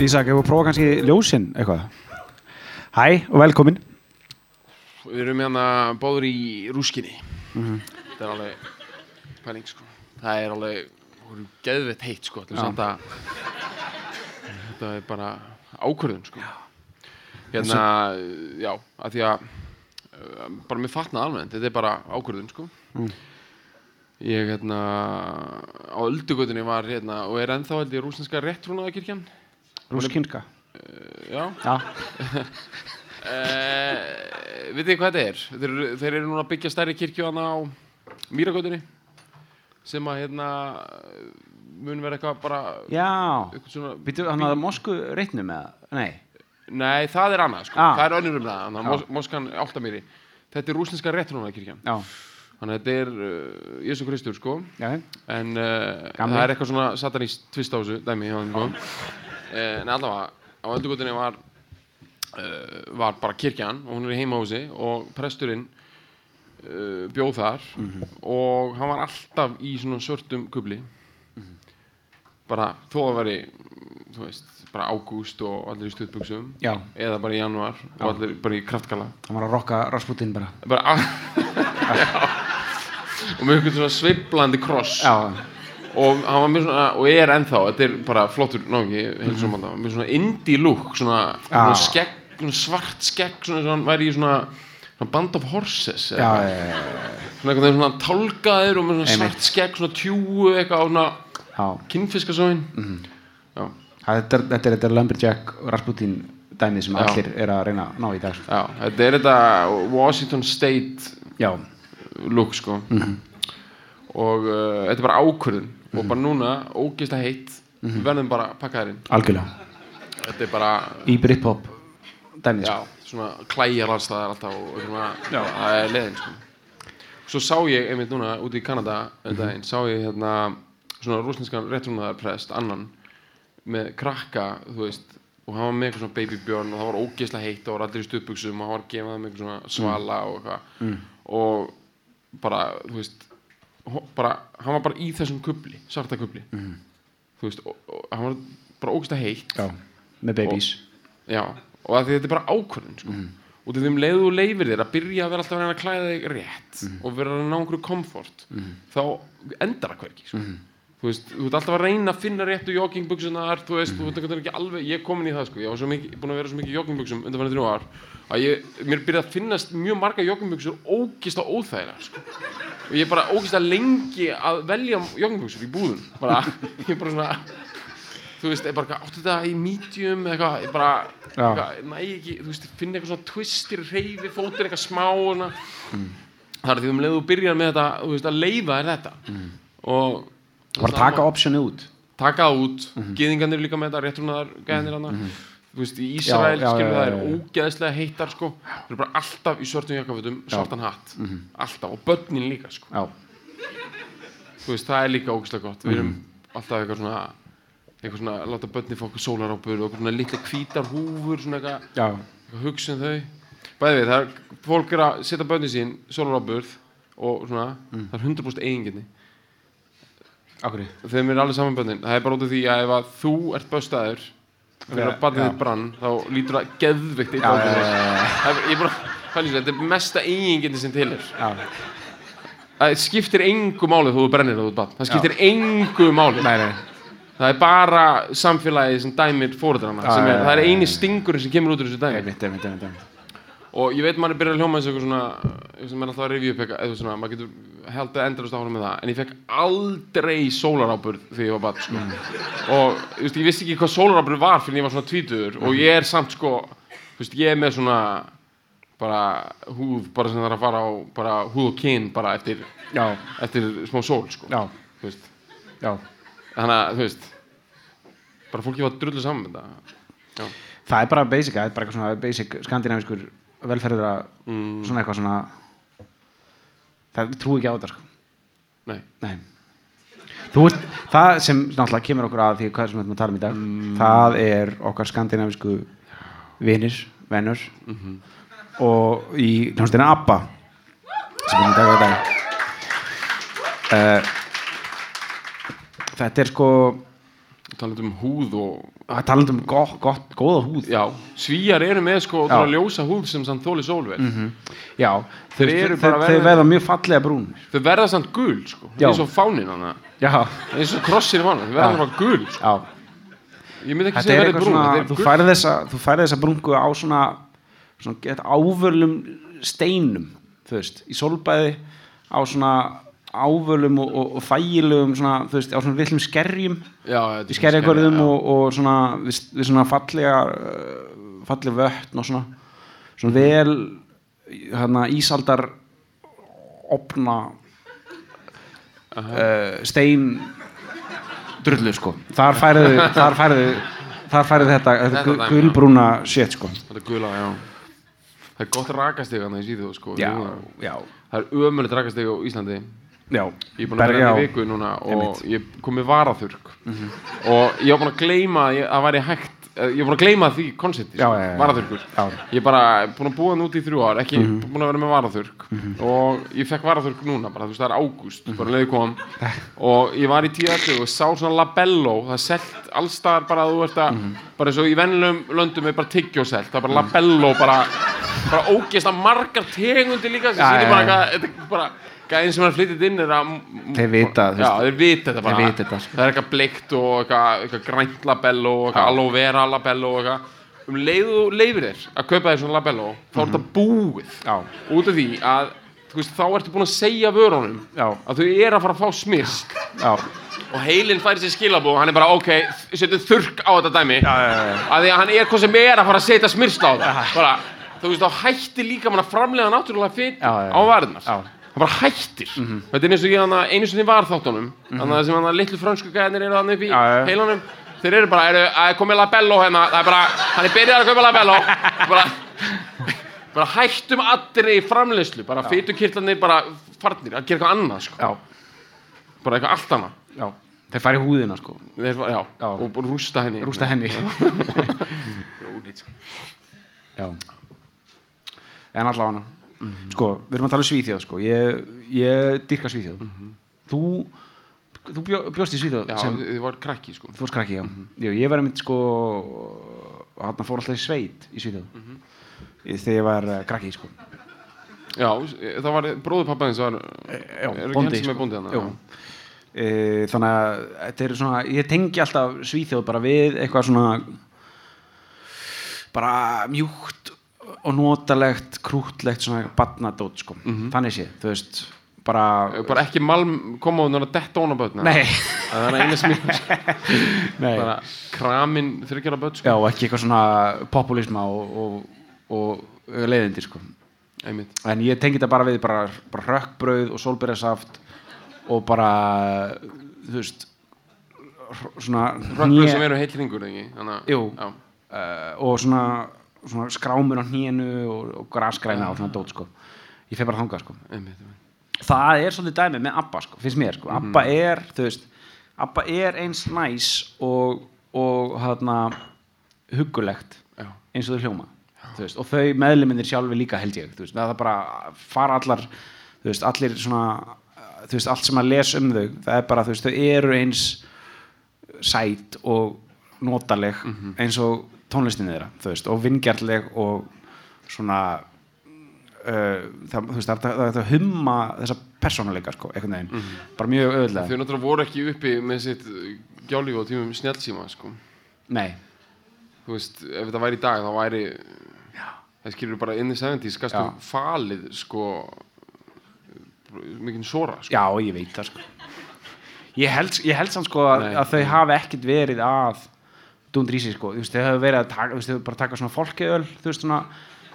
Ísak, hefur prófað kannski ljósinn eitthvað. Hæ og velkomin. Við erum hérna báður í rúskinni. Þetta er alveg pæling sko. Það er alveg, það er geðvett heitt sko Já. að, þetta er bara ákvörðun sko. Hérna, já, að því að uh, bara mér fatnað alveg, þetta er bara ákvörðun sko. Ég hérna á öldugötunni var hérna og er ennþá held ég rúsneska réttrúnaðakirkjan Rúskinska. Já. Já, Uh, vitið hvað þetta er? Þeir, þeir eru núna að byggja stærri kirkju hana á Mýragötunni sem að hérna mun vera eitthvað bara já. eitthvað svona Býtu hann að Mosku reitnum eða? Nei. Nei, það er annað sko, Ah. það er önnur um það Mos Moskan Áltamýri Þetta er rúsneska réttrúnaðakirkjan Já, Þannig að þetta er uh, Jésu Kristur sko. Já, en uh, það er eitthvað svona satanist tvist á þessu dæmi hjá þeim sko. Uh, en allavega á öldugötunni var uh, var bara kirkjan og hún er í heimahúsi og presturinn uh, bjóð þar og hann var alltaf í svona svörtum kubli bara þó að veri þú veist, bara ágúst og allir í stuðbuxum Já. eða bara í januar og allir bara í kraftkala hann var að rokka Rasputin bara. Bara já. og með einhvern svona sveiflandi kross. Já, og hann var með svona, og er ennþá þetta er bara flottur náki mm með svona indie look svona, svona Já. skegg, svona svart skegg svona svona hann væri í svona, svona band of horses já, já, já, svona einhvern veginn svona tálkaður og með svona svart skegg svona tjúu eitthvað á svona kinnfiskasóin já, Þetta er, þetta er þetta lumberjack Rasputin dæmið sem allir er að reyna að ná í dag sko. þetta er þetta Washington State look sko. Og uh, þetta er bara ákvörðun og bara núna, ógeðslega heitt við verðum bara að pakka þær inn. Algjörlega. Þetta er bara Í Britpop. Dæmið Já, sko. svona klæjar alls það er alltaf og svona, Já. það er leiðin sko. Svo sá ég einmitt núna úti í Kanada um daginn, sá ég hérna svona rúsneskan réttrúnaðarprest annan með krakka, þú veist og hann var með eitthvað svona babybjörn og það var ógeðslega heitt og var allir í stuðbuxum og hann var að gefa þeim eitthvað svona svala og eitthvað. Og bara, þú veist bara, hann var bara í þessum kubli svarta kubli. Þú veist, og, og hann var bara ógeðslega heitt. Já, með babies. Já, og að þetta er bara ákvörðun sko. og því þeim leiðu og leifir þér að byrja að vera alltaf að reyna að klæða þig rétt og vera að ná einhverju komfort þá endar það hvergi sko. þú veist, þú ert alltaf að reyna að finna réttu joggingbuksunar, þú veist, þú veit ekki ekki alveg ég er komin í það, sko, ég var mikið, búin að vera svo mikið í joggingbuksum undan fyrir þrjú ár að ég, mér byrjaði að finnast mjög marga joggingbuksur ógist óþægilega, sko og ég er bara ógist lengi að velja joggingbuksur í búðun bara, ég er bara svona þú veist, ég bara, áttu þetta í medium eða eitthvað, ég bara, eitthvað, næ ekki, þú veist, finna eitthvað svona twistir, reyfi, fótir, eitthvað smá og svona. það er því um leið þú byrjar með þetta, þú veist, að leifa er þetta. Og Var að taka optionu út. taka út, mm gyðingarnir líka með þetta, réttrúnaðar gæðinir hana þú veist, í Ísrael, já, skilur já, það já, er ógeðslega heittar, sko. Það er bara alltaf í svörtum jakkafutum, svartan hatt. Alltaf, og börnin líka, sko. Já, þú veist, það er líka ógeðslega gott. Við erum alltaf eitthvað svona eitthvað svona, láta börnin fá okkur sólarápur og eitthvað svona litla hvítar húfur svona eitthvað, eitthvað hugsa um þau bæði við, það er, fólk er að setja börnin sín sólarápur og svona það er 100% eiginginni okkur þeim er alveg saman börnin, það er bara út af því að ef að þú ert böstaður að barnið þitt brann þá lítur það geðveikt í er- ég er bara, lýsir, þetta er mesta eiginginni sem til er. Það skiptir engu máli þú brennir það út barn. Það skiptir engu máli. Nei, nei. Það er bara samfélagið sem dæmir já, það er eini stingurinn sem kemur út úr þessu dæmi og ég veit maður er byrjað að hljóma eins og eitthvað svona sem er alltaf að rifja upp eitthvað eða svona, maður getur held að endast áfram með það. En ég fekk aldrei sólaráburð þegar ég var barn sko. og þú veist, ég vissi ekki hvað sólaráburð var fyrir ég var svona tvítuður og ég er samt sko þú veist, ég er með svona bara húð bara sem það er að fara á bara húð og kyn bara eftir, já, eftir smá sól sko. Já, þú veist, já. Þannig að þú veist bara fólki var drullu saman með þetta já, það er bara basic, það er bara eitthvað svona basic skandinaviskur velferður mm, svona eitthvað svona það trú ekki á þetta sko. Nei. Nei. Veist, það sem náttúrulega kemur okkur að því hvað sem við ætlum að tala um í dag það er okkar skandinavisku vinir, vennur. Og í hljómsdina ABBA sem við erum að taka í dag. Uh, Þetta er sko talað um húð og að tala um gott, gott, góða húð já, svíjar eru með sko Já. já. ljósa húð sem samt þóli sólvel Já, Þeir þeir, þeir, bara þeir verða- verða mjög fallega brún þau verða samt gul sko eins og fánin hana Já, eins og í mánu, þau verða bara gul sko. já ég myndi ekki segja er að verði brún þú er gul færð þessa, þessa brungu á svona, svona ávörlum steinum, þú veist, í solbæði á svona ávörlum og, og, þægilegum svona, þú veist, á svona villum skerjum já, þetta er í skerjagörðum já. og, og svona við, við svona fallega uh, fallega vötn og svona svona vel hérna ísaldar opna uh, stein drullu sko. Þar færðu þar færðu þar færðu þetta, þetta Þetta gulbrúna shit sko. Þetta gula, já. Það er gott rakastig hann í síðu sko. Já, já, það er ömulegt rakastig á Íslandi já. Ég er búin að vera hérna í viku núna og ég kom með varaþurrk. Og ég var búin að gleyma að ég- að væri hægt eh, ég var búin að gleyma því varaþurrkur. Já. Mhm. ég er bara búin að búa hann út í þrjú ár ekki búin að vera með varaþurrk. Og ég fekk varaþurrk núna bara þú veist það er ágúst Mhm. bara leiði kom. Og ég var í tíu og sá svona labello það er selt allstaðar bara að þú ert að Mhm. bara eins og í vennilegum löndum er bara tyggjóselt það er bara labello bara bara ógeðst að margar tegundir líka sem sýnir bara eitthvað þetta er bara gæðin sem er flyttið inn er að Þeir vita, já, þeir vita þetta bara Þeir vita þetta, sko. það er eitthvað bleikt og eitthvað, eitthvað grænt labello og eitthvað aloe vera labello og eitthvað um leið og leifir þér að kaupa þér svona labello þá er þetta búið Mhm. Já. út af því að veist, þá ertu búin að segja vörunum Já. að þau eru að fara að fá smyrsk já, og heilinn færi sér skilabóð og hann er bara ok, setjum þurrk á þetta dæmi já, já, já. að því að hann er hvað sem er að fara að setja smyrsla á það bara, þú veist, þá hættir líka mann að framlega náttúrulega já. á varðnar Það bara hættir. Þetta er eins og ég hann einu sinni var þáttunum. Þannig að sem hann litlu frönsku gæðinir eru hann upp í Já, já. heilanum þeir eru bara, eru, að komið labello hérna. Það er bara, hann er byrjað að kaupa labello. Bara, bara hættum allri framleiðslu. Bara fytukirtlanir bara farnir að gera eitthvað annað sko. bara eitthvað allt annað. Já. þeir fara í húðina sko. Þeir, já, Já. og rústa henni. Rústa henni. Já. En allavega sko, við erum að tala um Svíþjóð sko. Ég, ég dyrka Svíþjóð. Þú, þú bjó, bjóst í Svíþjóð já, sem, þið var krakki sko. þú varst krakki, já. Jú, ég var einmitt sko hann fór alltaf í sveit í Svíþjóð. Þegar ég var uh, krakki sko. Já, það var bróður pappaðins var já, er ekki henn sem er sko. bóndi hann. E, þannig að þetta er svona ég tengi alltaf Svíþjóð bara við eitthvað svona bara mjúkt og notalegt, krútlegt svona badnadót sko, þannig sé þú veist, bara bara ekki malm koma og náttúrulega detta óna börn nei, það er nei. bara kramin börn já, sko. og ekki eitthvað svona populisma og, og, og leiðindi sko einmitt en ég tengi þetta bara við bara, bara rökkbrauð og sólbyrjasaft og bara þú veist hné- sem eru heill hringur ekki Jú. já. uh, og svona, svona skrámur á hnénu og, og grasgræna og svona dót sko. ég fer bara þangað sko. það er svolítið dæmi með ABBA sko, finnst mér sko. ABBA er þú veist, ABBA er eins næs og, og hérna huggulegt Já. eins og þau hljóma veist, og þau meðluminir sjálfi líka held ég veist, það bara fara allar þú veist, allir svona þú veist, allt sem að lesa um þau það er bara, þú veist, þau eru eins sæt og notaleg eins og tónlistinni þeirra veist, og vingjarleg og svona uh, það, veist, það er það er hægt að humma þessa persónuleika sko, einhvern veginn, bara mjög auðvitað þau náttúrulega voru ekki uppi með sitt gjálíf á tímum snjálfsíma sko. nei, þú veist, ef þetta væri í dag þá væri það skilur bara in the 70s gastu Já. falið sko mikinn sora sko. Já, ég veit það sko. Ég held, ég held samt sko að, að þau hafi ekkert verið að dundrísi sko, þú veist, þau hafi verið að taka, þú veist, þau hafi bara taka svona fólkiöl, þú veist, svona,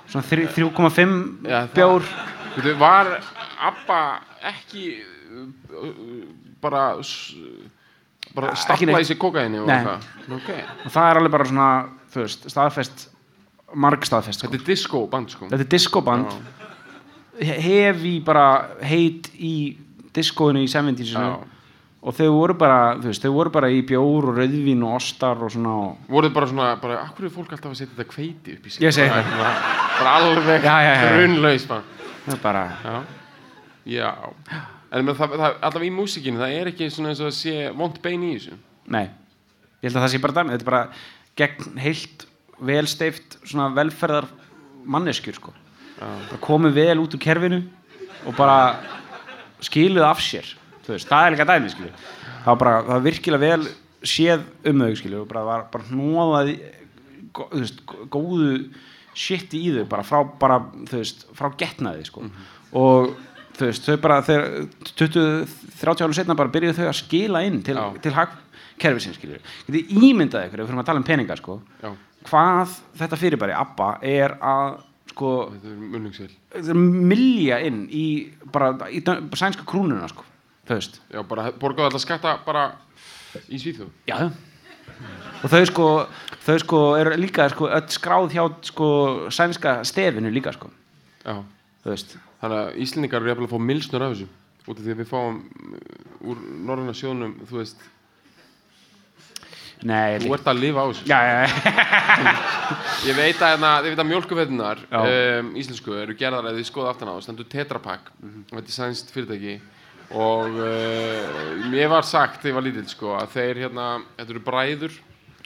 svona þrjú- 3,5 Já, það- bjór Veitu, var Abba ekki uh, bara bara Ekki stapla neitt. í sig kokaini og Nei. eitthvað okay. og það er alveg bara svona, þú veist, staðfest marg staðfest sko. þetta er disco band sko Þetta er diskoband hefi bara heit í diskóinu í 70s Já. Og þau voru bara, þú veist, þau voru bara í bjór og rauðvín og ostar og svona og... voruð bara svona, bara, akkur er fólk alltaf að setja þetta kveiti upp í sig? Ég segi bara, bara, alveg Já, já, já. grunlaus bara. það er bara, já, já. En það, það, allavega í músikinu það er ekki svona eins og að sé vond bein í þessu. Nei. Ég held að það sé bara dæmi, þetta er bara gegn heilt velsteift svona velferðar manneskjur sko. Bara komið vel út úr kerfinu og bara skiluð af sér veist, það er líka dæmi það var bara, það var virkilega vel séð um þau skilju bara var bara gó- góðu shit í þau bara frá, bara, þú veist, frá getnaði sko. Og þú veist, þau bara þegar 20-30 ára setna bara byrjuðu þau að skila inn til, til hagkerfisins skilju getið ímyndað ykkur, ef við fyrir að tala um peninga sko já, hvað þetta fyrirbæri, ABBA, er að sko, þetta er er milja inn í bara í sænska krúnuna sko, þú veist. Já, bara borgaðu alltaf skatta bara í Svíþjóð. Já. Og þau sko, þau sko eru líka sko öll skráð hjá sko sænska stefinu líka sko. Já, þú veist, þannig að Íslendingar eru jafnvel að fá milsnur af þessu út af því að við fáum uh, úr norræna sjónum, þú veist. Nei þú ert að lifa á þessu. Já, já, já, Ég veit að, hérna, veit að mjölkufettunar um, íslensku eru gerðar eða þið skoða aftan á, stendur Tetra Pak. Og þetta er sænst fyrirtæki og uh, mér var sagt þegar ég var lítill sko að þeir hérna, þetta eru bræður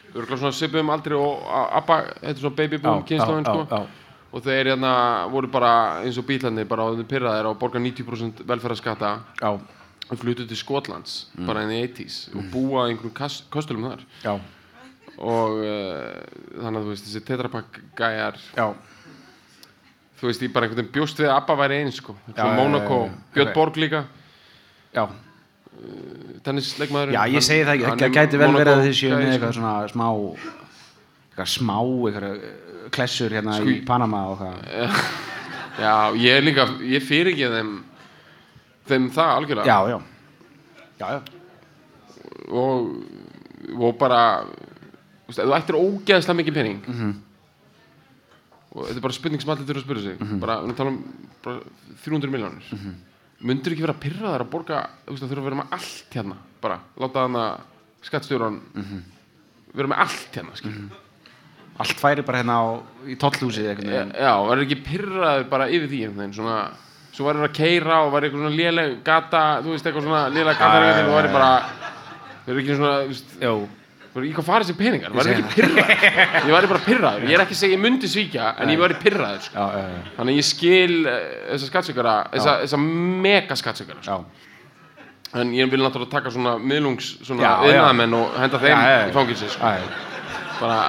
örgulega svona svipuðum aldrei og Abba, þetta er svona baby boom já, sko. og þeir hérna voru bara eins og bílarnir bara á þeim pyrraðir og borga 90% velferðarskatta og flutu til Skotlands bara inn í 80s og búa einhverjum kostulum þar. Já, og uh, þannig að þú veist þessi Tetra Pak gæjar já, þú veist, ég bara einhvern veginn bjóst við að Abba væri eins sko, já, Monaco. Björn. Borg líka já. tennisleikmaðurinn já ég segi það ekki, það gæti vel verið að þið séu með eitthvað svona smá eitthvað smá, eitthvað eh, klessur hérna í Panama og hvað já, ég er líka, ég fyrir ekki þeim þeim það algjörlega já, já, já, já. og, og bara þú ættir ógeðslega mikið pening Mhm. og þetta er bara spurning sem allir þurfa að spyrja sig bara, erum að tala um bara 300 miljónir mm Mhm. Myndur ekki vera að pyrra þær að borga þú veist, að þurfa að vera með allt hérna bara, láta hana skattstjóran Mhm. vera með allt hérna skilur allt færi bara hérna á, í tollhúsið Já, veginn. já, verður ekki pyrraður bara yfir því einhvern veginn, svona, svo verður að keira og verður eitthvað svona léleg gata, þú veist, eitthvað svona léleg gata verður ekki svona, þú veist, í hvað farið sér peningar, verður segi ekki pyrraður ég verður bara pyrraður, ég er ekki að segja ég myndi svíkja en ég verður pyrraður, sko. já, já, já, þannig ég skil uh, þessa skattsökara, þessa, þessa mega skattsökara, sko. en ég vil náttúrulega taka svona miðlungs, svona yðnaðamenn og henda þeim í fangilsi, sko. bara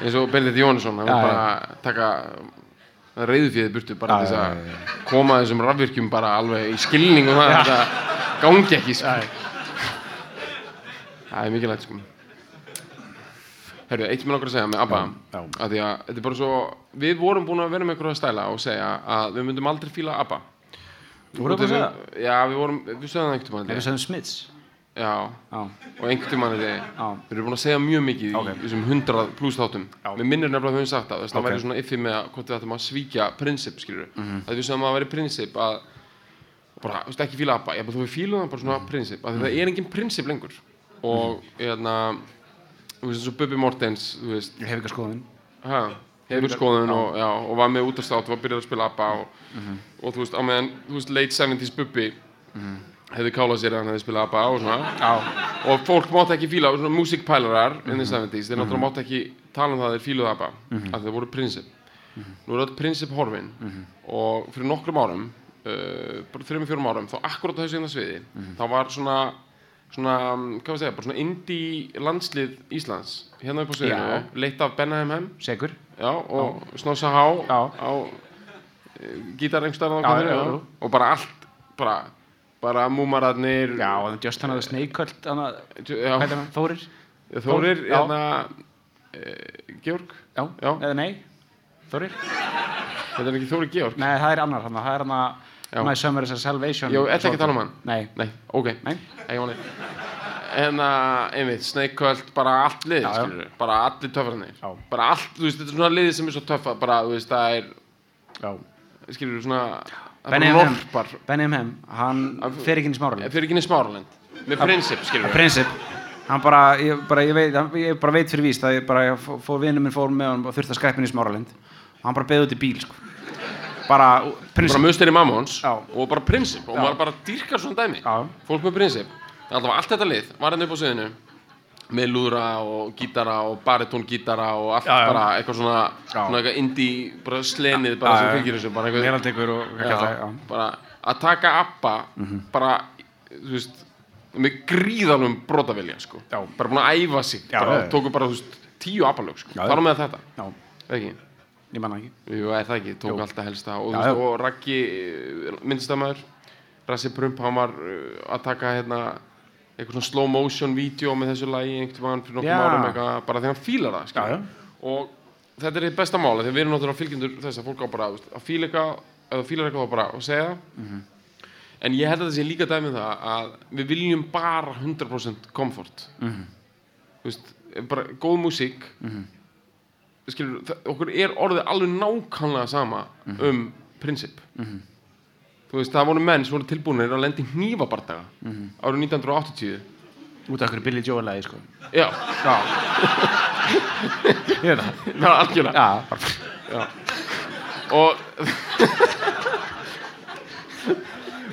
eins og Benedikt Jónsson hann vil bara taka reyðufíðið burtu bara til þess að koma þessum rafvirkjum bara alveg í skilning og það gangi ekki sko. það er mikilvægt sko Herru, eitt með okkur að segja með ABBA Já, já. að því að þetta er bara svo við vorum búin að vera með að stæla og segja að við myndum aldrei fíla ABBA. Voruð Út af þið að því- Já, við vorum, við sögðum það einhvern Ef við segðum Smiths. Já, Já, og einhvern Já. við erum búin að segja mjög mikið Ok. í þessum 100 pluss þáttum. Við minnir nefnilega að við höfum sagt það að það væri svona iffi með að hvort við ættum að svíkja prinsip skilur Mhm. að við sögum að það væri prinsip að bara, þú veist ekki fíla ABBA, ég bara þú fílum það bara svona Mhm. prinsip, að það er engin prinsip lengur. Og hérna þú veist eins og Bubi Mortens þú veist, ég hef ekki skoðun. Ha, hefur skoðun og, já, og var með útastátt var byrjað að spila ABBA og, og þú veist, á meðan, þú veist, late 70s Bubi hefði kálað sér að hann hefði spilað ABBA og svona. Já, og fólk mátt ekki fíla, svona músikpælarar in the 70s, þeir náttúrulega mátt ekki tala um það að þeir fíluðu ABBA, að þeir voru prinsip. Nú er öll prinsip horfin og fyrir nokkrum árum uh, bara þreim fjórum árum, þá akkurat á þessu svona um, hvað var að segja, bara svona indie landslið Íslands hérna upp á Já. leitt af Bennaheim Hem Segur já, og Snossa Há Já. á e, gítar einhverstaðar Já, já, já, já. og bara allt bara, bara múmararnir Já, og Just Snake Cult hana, já, Hvað er hann? Þórir? Þórir, Já. hérna e, Georg, Já. Já. Eða nei? Þórir? þetta er ekki Þórir Georg Nei, það er annar hann Það er hann að My Summer is a Salvation Já, ætla ekki að tala um hann? Nei. Nei, ok. Nei. En að, einmitt, Snake Cult, bara allt lið, Já, já. skilur Bara allir töffarnir. Já. Bara allt, þú veist, þetta er svona liðið sem er svo töffa Bara, þú veist, það er, Já. skilur svona Það Benny er M. bara Hem norpar Benny M. Hem Hann fer ekki inn í smáralinn Fyrir ekki inn í smáralind. Með prinsip, skilur við Prinsip. Hann bara, ég, bara, ég, veit, hann, ég bara veit fyrir víst að ég bara, ég fó- fór vinnu minn fór með hann og þurfti að skræpa inn í smáralind. Og hann bara beði út í bíl, sko bara, Bara prinsip. musteri mammons. Og bara prinsip. Og maður bara dýrkar svona dæmi. Já. Fólk með prinsip. Alltaf allt þetta lið Var hérna upp á sviðinu. Með lúðra og gítara og baritóngítara og allt Já, já. bara eitthvað svona, svona eitthvað indie, bara slenið bara sem já. fylgir þessu, bara eitthvað bara að taka appa bara, þú veist með gríðalum brotavilja sko. Bara búin að æfa sig. Bara, tóku bara, veist, tíu appalög sko. Þar á með þetta, ekki ég manna ekki Jú, er það ekki, tók Jú. alltaf helsta og, Já, já. og Raggi minnstamæður Rassi Prump, hann var uh, að taka hérna eitthvað svona slow motion vídeo með þessu lagi einhvern veginn fyrir nokkum Já. árum eitthvað, bara því hann fílar það skilur. Já, og þetta er eitt besta máli þegar við erum náttúrulega fylgjendur þess að fólk á bara að fíla eitthvað, þú fílar eitthvað bara og segja það Mhm. en ég held að það sé líka dæmið það að við viljum bara 100% komfort Mhm. þú veist, bara góð músík skilur, okkur er orðið alveg nákvæmlega sama Mhm. um prinsip. Þú veist, það voru menn sem voru tilbúinir að lendi hnífabardaga Mhm. árið 1980 Út af hverju Billy Joel lagi, sko. Já, Já. Ég veit það. Það var algjörlega. Já, bara og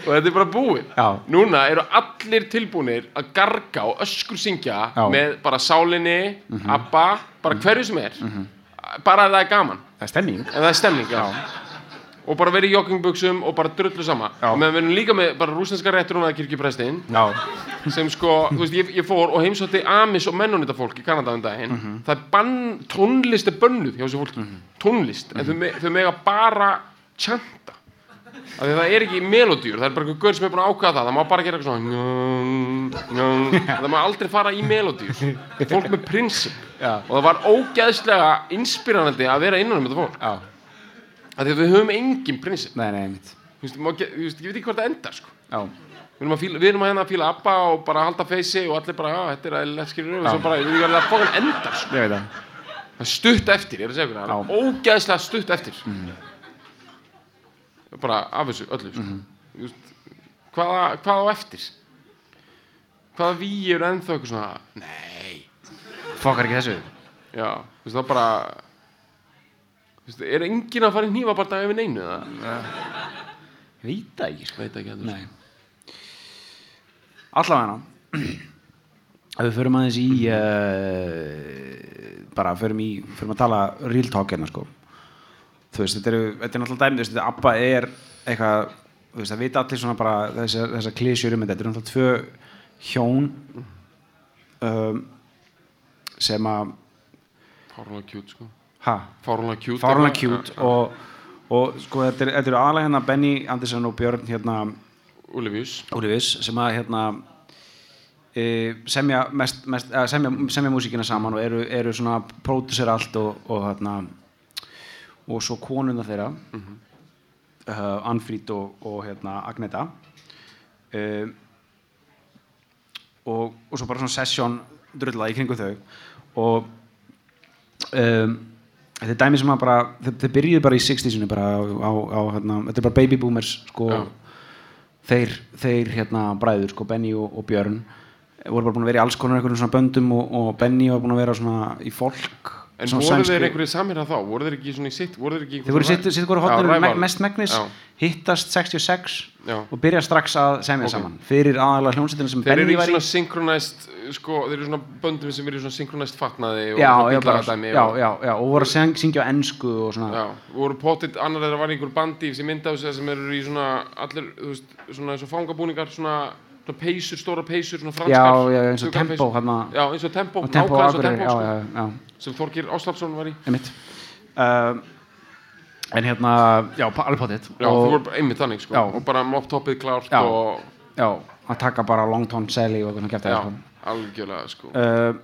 og þetta er bara búið. Já. núna eru allir tilbúinir að garga og öskur syngja Já. Með bara sálinni, abba bara hverju sem er bara að það er gaman, Það er stemming en það er stemning já. og bara verið í joggingbuxum og bara drullu sama. Já. og meðan við erum líka með bara rúsneska rétturuna kirkjuprestin Já. Sem sko, þú veist, ég, ég fór og heimsótti Amis og mennunita fólk í Kanada um daginn. Mhm. það er bann, tónlist er bönnuð hjá þessu fólki, tónlist. En þau, me, þau mega bara tjanta af því að það er ekki melodýr það er bara einhver gaur sem er búin að ákvaða það. Það má bara gera eitthvað svona það má aldrei fara í melodýr fólk með prinsip. Já. og það var ógeðslega inspirerandi að vera innan um þetta fólk. Af því að við höfum engin prinsip. Nei, nei, mitt Þú veist, má ge- þú veist, ég veit ekki hvort það endar sko. Við erum, að fíla, við erum að hérna að fíla Abba og bara halda feysi og allir bara, já, þetta er eðlilegt skilur og svo bara, við erum að fókan endar sko. Það. Það er stutt eftir, ég er að segja ykkur það Já. er ógeðslega stutt eftir bara af þessu öllu sko. Þú veist, hvaða, hvað á eftir? Hvaða víi eru ennþá eitthvað svona nei, Fokkar ekki þessu. Já, þú veist það bara þú veist, er enginn að fara í hnífabarta yfir neinu það Ég veit það ekki, sko. Ekki að Allavega Ef við förum aðeins í uh, bara förum í förum að tala real talk hérna sko þú veist, þetta, eru, þetta er náttúrulega dæmi þú veist, þetta ABBA er eitthvað þú veist, það vita allir svona bara þessar, þessar klísjur um þetta, þetta eru náttúrulega tvö hjón um, sem að fárlega kjút sko. Ha, fárlega kjút fárlega cute og, og sko þetta eru er aðalega hérna Benny Andersson og Björn hérna Úlefjus Úlfis sem að hérna e, semja, mest, mest, semja, semja músíkina saman og eru, eru svona pródusser allt og, og hérna og svo konuna þeirra uh, Anfrít og, og hérna Agneta. Uh, og, og svo bara svona session drulla í kringu þau. Og um, þetta er dæmi sem að bara þau, þau byrjuðu bara í 60-sinu bara á, á, á hérna, þetta er bara baby boomers sko. Já. þeir, þeir hérna bræður sko, Benny og, og Björn voru bara búin að vera í alls konar einhverjum svona böndum og, og Benny var búin að vera svona í fólk En voru sænskri- þeir einhverju samherja þá? Voru þeir ekki svona í sitt? Voru þeir ekki þeir voru sitt, sitt voru rival. mest megnis hittast 66 Já. og byrja strax að semja Ok. saman fyrir aðalega hljónsettina sem Þeir eru Benny var í svona synkronæst sko, þeir eru svona böndum sem eru svona synkronæst fatnaði og svona já, já, já, og voru að syng- syngja á ennsku og svona já, voru pottit annar þeirra var í einhver bandi sem mynda á sig sem eru í svona allir, þú veist, svona eins og fangabúningar svona svona peysur, stóra peysur, svona já, franskar. Já, eins og tempo hérna, já, eins og tempo, nákvæmlega eins og tempo já, sko, já, já, sem Þorgir Ástafsson var í. Einmitt. Uh, en hérna, já, alveg potið já, þú voru einmitt þannig sko. Já. og bara mop-toppið klárt Já. og já, að taka bara long tone seli og eitthvað kæft já, sko. algjörlega sko. Uh,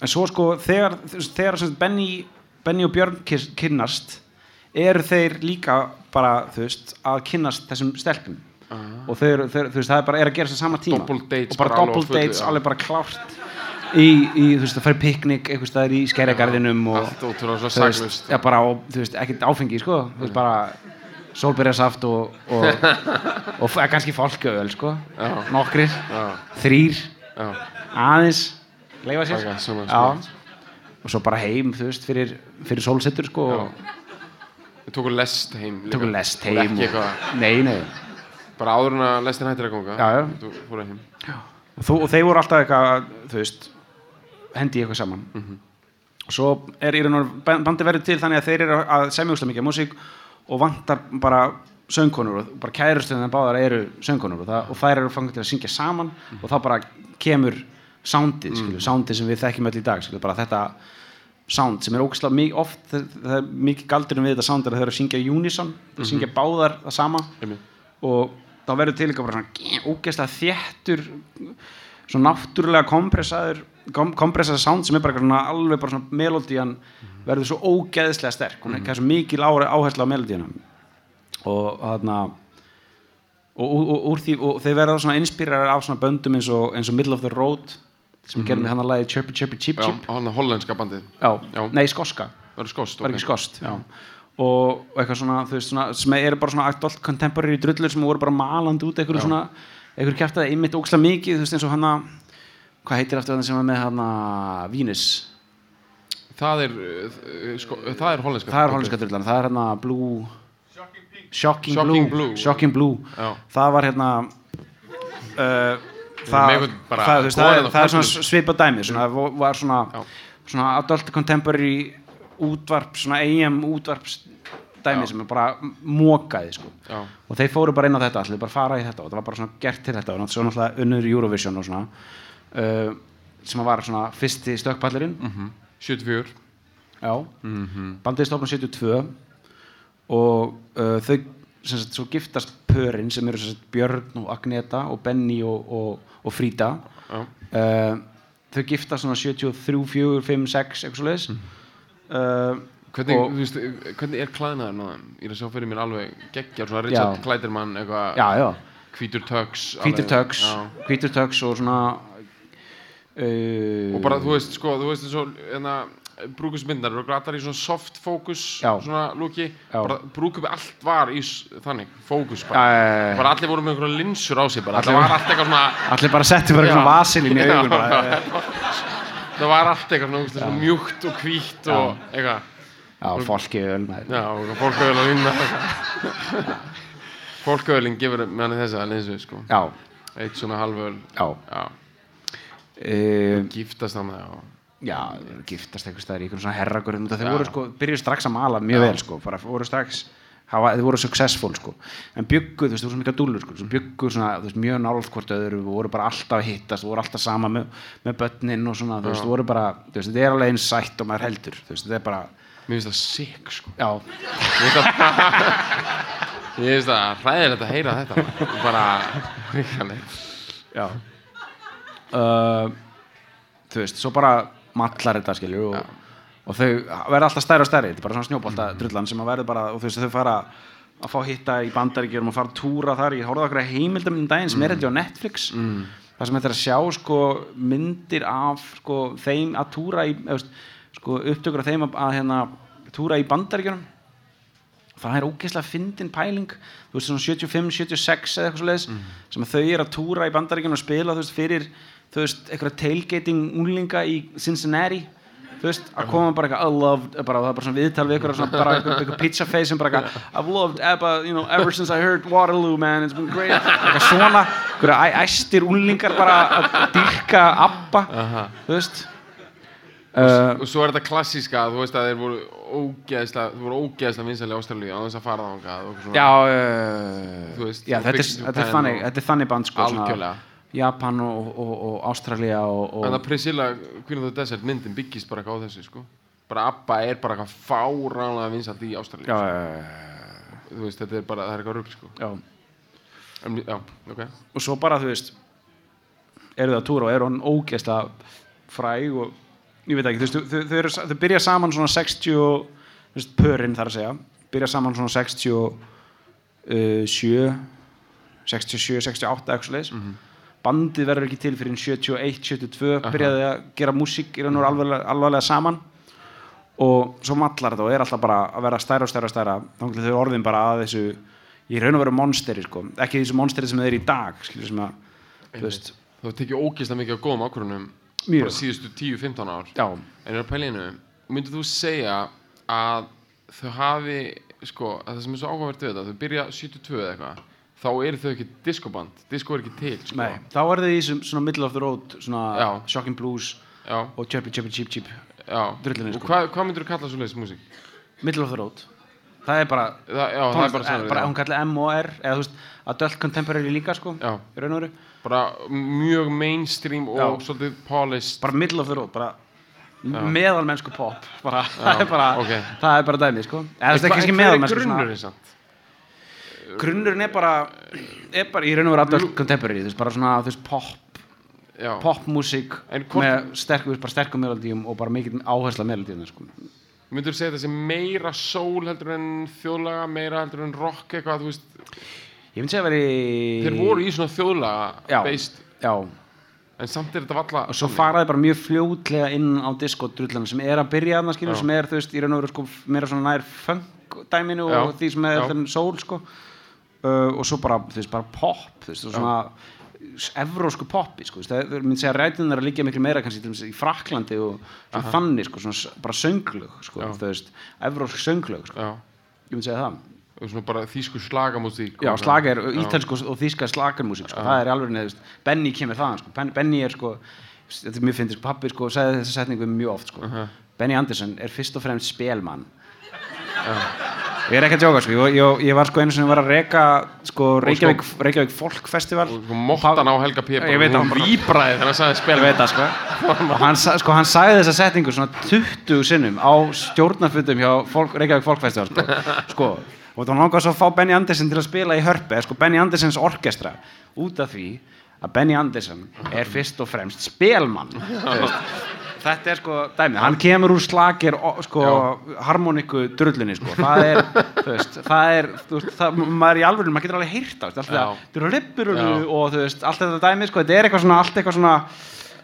en svo sko þegar, þegar Benny, Benny og Björn kynnast eru þeir líka bara þú veist að kynnast þessum stelpum og þeir, þeir, þú veist það er bara er að gera þess að sama tíma. Double dates og bara double dates alveg bara klárt í, í þú veist að fara í piknik einhvers staðar í skerjagarðinum og þú veist, já, bara, og, þú veist, ekkert áfengi sko, þú veist, bara sólbyrjasaft og, og, og, kannski fólkööl sko, Já. nokkrir já, þrýr, já, aðeins leifa sér. Já. smá. og svo bara heim, þú veist, fyrir, fyrir sólsettur sko, við tókum lest heim tökum lest heim og, eitthvað, nei, nei bara áður en að lestin hættir að ganga Já, já. þú fór heim og, þú, og þeir voru alltaf eitthvað, þú veist hendi eitthvað saman Mhm. svo er í raun og bandi verið til þannig að þeir eru að semja úslega mikið músík og vantar bara söngkonur og bara kærustöðin báðar eru söngkonur og, það, og þær eru fangið til að syngja saman Mhm. og þá bara kemur soundið, skilju, soundið sem við þekkjum öll í dag, skilju, bara þetta sound sem er ógæslega mikið oft það, það er mikið galdurinn við þetta sound er að þau eru að syngja unison, þau syngja báðar það sama og þá verður til líka bara svona ógeðslega þéttur svona náttúrulega kompressaður kom, kompressaður sound sem er bara eitthvað svona alveg bara svona melodían verður svo ógeðslega sterk hún er mm. svo mikil ára, áhersla á melodíana og þarna og, og, og, því, og þeir verða svona inspírar af svona böndum eins og, eins og Middle of the Road sem mm. gerði með hann að lagi Chirpy Chirpy Chip Chip hann er hollenska bandið já, Já. nei skoska það er skost var ekki skost já. Og, eitthvað svona, þú veist, svona sem eru bara svona adult contemporary drullur sem voru bara malandi út eitthvað svona eitthvað kæftaði einmitt ógslag mikið þú veist eins og hana hvað heitir aftur þannig sem var með hana Venus? Það er uh, sko, það er hollenska það er hollenska drullan, það er hérna Blue Shocking, Shocking Blue. Blue. Shocking Blue. Já. það var hérna uh, það, það, það, er, það er svona svipað dæmi svona, var- svona, svona adult contemporary útvarp, svona AM útvarp dæmi Já. sem er bara mókaði sko. Og þeir fóru bara inn á þetta allir bara fara í þetta og það var bara svona gert til þetta. Og náttúrulega unnur Eurovision og svona uh, sem var svona fyrsti stökkpallurinn. Mhm. 74 já, bandið stofnum 72 og uh, þau sagt, svo giftast pörin sem eru sagt, Björn og Agneta og Benny og, og, og Frida uh, þau giftast svona 73, 4, 5, 6 eitthvað svo leiðis uh, Hvernig, og, veist, hvernig er klæðnaður náðan? Ég er að sjá fyrir mér alveg geggjar svona Richard. Kleiderman hvítur töks hvítur töks og svona uh, og bara þú veist sko, þú veist eins og hérna, brúkusmyndar eru allar í svona soft Já. svona lúki. Bara brúkupi allt var í þannig fókus bara, bara allir voru með einhverja linsur á sig bara, Allir það var allt eitthvað svona allir bara bara Já. svona vasilín í augun bara, Já, það var allt eitthvað mjúkt og hvítt og eitthvað. Já, fólki öl maður. já, fólkauðal að vinna fólkauðalinn gefur manni þessa linsu sko. Já, eitt svona halvöl. Já. Já, uh, giftast þannig já. Já, giftast einhvers staðar í einhvern svona herragurinn þau Já. voru sko, byrjuðu strax að mala mjög vel sko, bara voru strax hafa, þau voru successful sko. En byggu, þú veist, þú voru svona mikla dúllur sko sem byggu svona, þú veist, mjög nálátt hvort öðru og voru bara alltaf að hittast, voru alltaf sama með, með börnin og svona, þú veist, voru bara þú veist, þetta er alveg eins sætt og maður heldur þú veist, þetta er bara, mér finnst það sick sko. Já, Mér finnst það hræðilegt að heyra þetta bara ríkalegt já. Uh, þú veist, svo bara mallar þetta skilju og, og þau verða alltaf stærri og stærri. Þetta er bara svona snjóbolta drullan sem að verða bara og þú veist, þau fara að fá hitta í bandaríkjum og fara að túra þar, ég horfði okkur heimildum um daginn sem er þetta á Netflix mm. það sem þetta er að sjá sko myndir af sko þeim að túra í veist, sko upptökur af þeim að, að hérna túra í bandaríkjunum. Það er ógeðslega fyndin pæling. Þú veist svona 75, 76 eða eitthvað svo leiðis sem að þau eru að túra í bandaríkjunum og spila þú veist fyrir þú veist eitthvað tailgating unglinga í Cincinnati þú veist að koma bara eitthvað I loved bara, það er bara svona viðtal við eitthvað svona bara eitthvað, pizza face sem bara eitthvað I've loved Abba you know ever since I heard Waterloo man it's been great. Eitthvað svona eitthvað æstir unglingar bara að dýrka Abba þú veist. Uh, Og svo er þetta klassíska þú veist að þeir voru ógeðslega þú voru ógeðslega vinsæli á Ástralíu á þess að fara og svona. Já uh, Þú veist, já og þetta er, þetta er þannig og- þannig band sko algjörlega Japan og, og, og Ástralía og, En það Priscilla, Queen of the Desert myndin byggist bara eitthvað á þessu sko. Bara ABBA er bara eitthvað fáránlega vinsalt í Ástralíu já, já, þú veist, þetta er bara, það er eitthvað rugl sko. Já. en, já, ok. Og svo bara þú veist eru það að túra og eru hann ógeðslega fræg og ég veit ekki þú veist, þau, þau, þau, byrja saman svona 60 og, þú veist, pörin þar að segja. Byrja saman svona 67 67, 68 eitthvað leis bandið verður ekki til fyrir 71, 72 byrjaði að gera músík í raun og alvarlega, alvarlega saman. Og svo mallar þetta og er alltaf bara að vera stærra og stærra og stærra. Þá þau eru orðin bara að þessu í raun og veru monsteri sko, ekki þessu monsteri sem þeir eru í dag skilur sem að, þú hefur tekið ógeðslega mikið á góðum ákvörunum bara síðustu 10-15 ár. Já, en er að pæla einu myndir þú segja að þau hafi sko, að það sem er svo áhugavert við þetta þau byrja 72 eða eitthvað þá eru þau ekki diskoband, disko er ekki til sko. nei, þá er þið í svona middle of the road svona shocking blues já, og chirpy chirpy cheep já. Drullinni, og sko. hvað, hvað myndir þú kalla svo leiðis músík? middle of the road það er bara Það, já, það er tónlist, bara svona bara já. hún kallar M og R eða þú veist, adult contemporary líka sko Já. í raun og veru, bara mjög mainstream og Já. svolítið polished bara middle of the road bara meðalmennsku pop bara, það er bara, ok. það er bara dæmi sko eða þú veist, Hva- ekki hver er meðalmennsku svona- grunnurinn samt? Grunnurinn er bara er bara í raun og veru adult contemporary þú veist, bara svona, þú veist, pop Já. popmusík með sterkum, bara sterkum melodíum og bara mikið áhersla melodíum sko. myndir þú segja sem meira soul heldur en þjóðlaga, meira heldur en rock eitthvað, þú veist, ég myndi segja að veri þeir voru í svona þjóðlaga já, based, já, en samt er þetta valla og svo faraði bara mjög fljótlega inn á disco-drullana sem er að byrja þarna skilur, Já. sem er, þú veist, í raun og veru sko meira svona nær funk-dæminu Já. og því sem er Já. þenn soul sko uh, og svo bara, þú veist, bara pop þú veist, og svona evrósku poppi, sko, það myndi segja rættin er að líka miklu meira kannski til dæmis í Fraklandi og svona þannig, sko, svona bara sönglög, sko, Já. þú veist evrósk sönglög, sko, já, ég myndi segja það og svona bara þýsku slagamúsík Já, Já. ítalsku og þýska slagermúsík sko. það er alveg neðust, Benny kemur þaðan sko. Ben- Benny er sko, þetta er mjög fyndið sko, pappi sko, sagði þessa setningu mjög oft sko. Benny Andersson er fyrst og fremst spelmann ég er ekki að djóka sko. ég, ég, ég var sko einu sem var að reka sko, Reykjavík, Reykjavík Folk Festival og sko mottan á Helga P. Ég veit að hann hún víbraði þegar hann sagði spil veit sko og hann, sko, hann sagði þessa setningu svona 20 sinnum á stjórnarfundum hjá Folk, Reykjavík Folk Festival sko, sko. og langar svo að fá Benny Andersson til að spila í hörpu sko, Benny Andersons orkestra út af því að Benny Andersson er fyrst og fremst veist. Þetta er sko dæmið, hann kemur úr slagir sko, harmoniku drullunni sko. það er, þú veist, það er þú veist, það, maður er í alveg, maður getur alveg heyrt á alltaf það, þú eru rippur og þú veist, allt þetta dæmið sko, þetta er eitthvað svona, allt eitthvað svona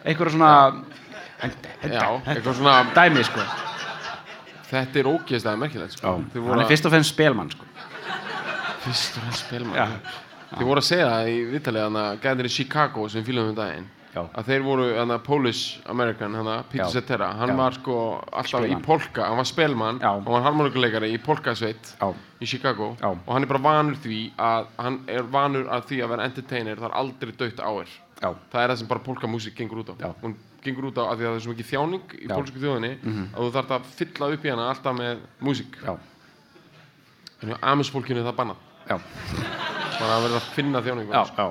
eitthvað svona já, eitthvað svona dæmið sko. Þetta er ógeðslega merkilegt sko. Hann er fyrst og fremst spelmann sko. Fyrst og fremst spilmann Já. þið voru að segja það í hana gæðir í Chicago sem fílum um daginn Já. að þeir voru hana Polish American hana Peter Já. Cetera hann Já. var sko alltaf Spilmann. í polka hann var spelmann Já. hann var harmonikuleikari í polkasveit í Chicago og hann er bara vanur því að hann er vanur að því að vera entertainer það er aldrei dött já, það er það sem bara polkamúsík gengur út á hún gengur út á að því að það er svo mikið þjáning í Já. Mhm. pólsku þjóðinni að þú þarf að fylla upp í hana alltaf með músík en hjá amisfólkinu það já, bara að verða að finna þjáningu já, já.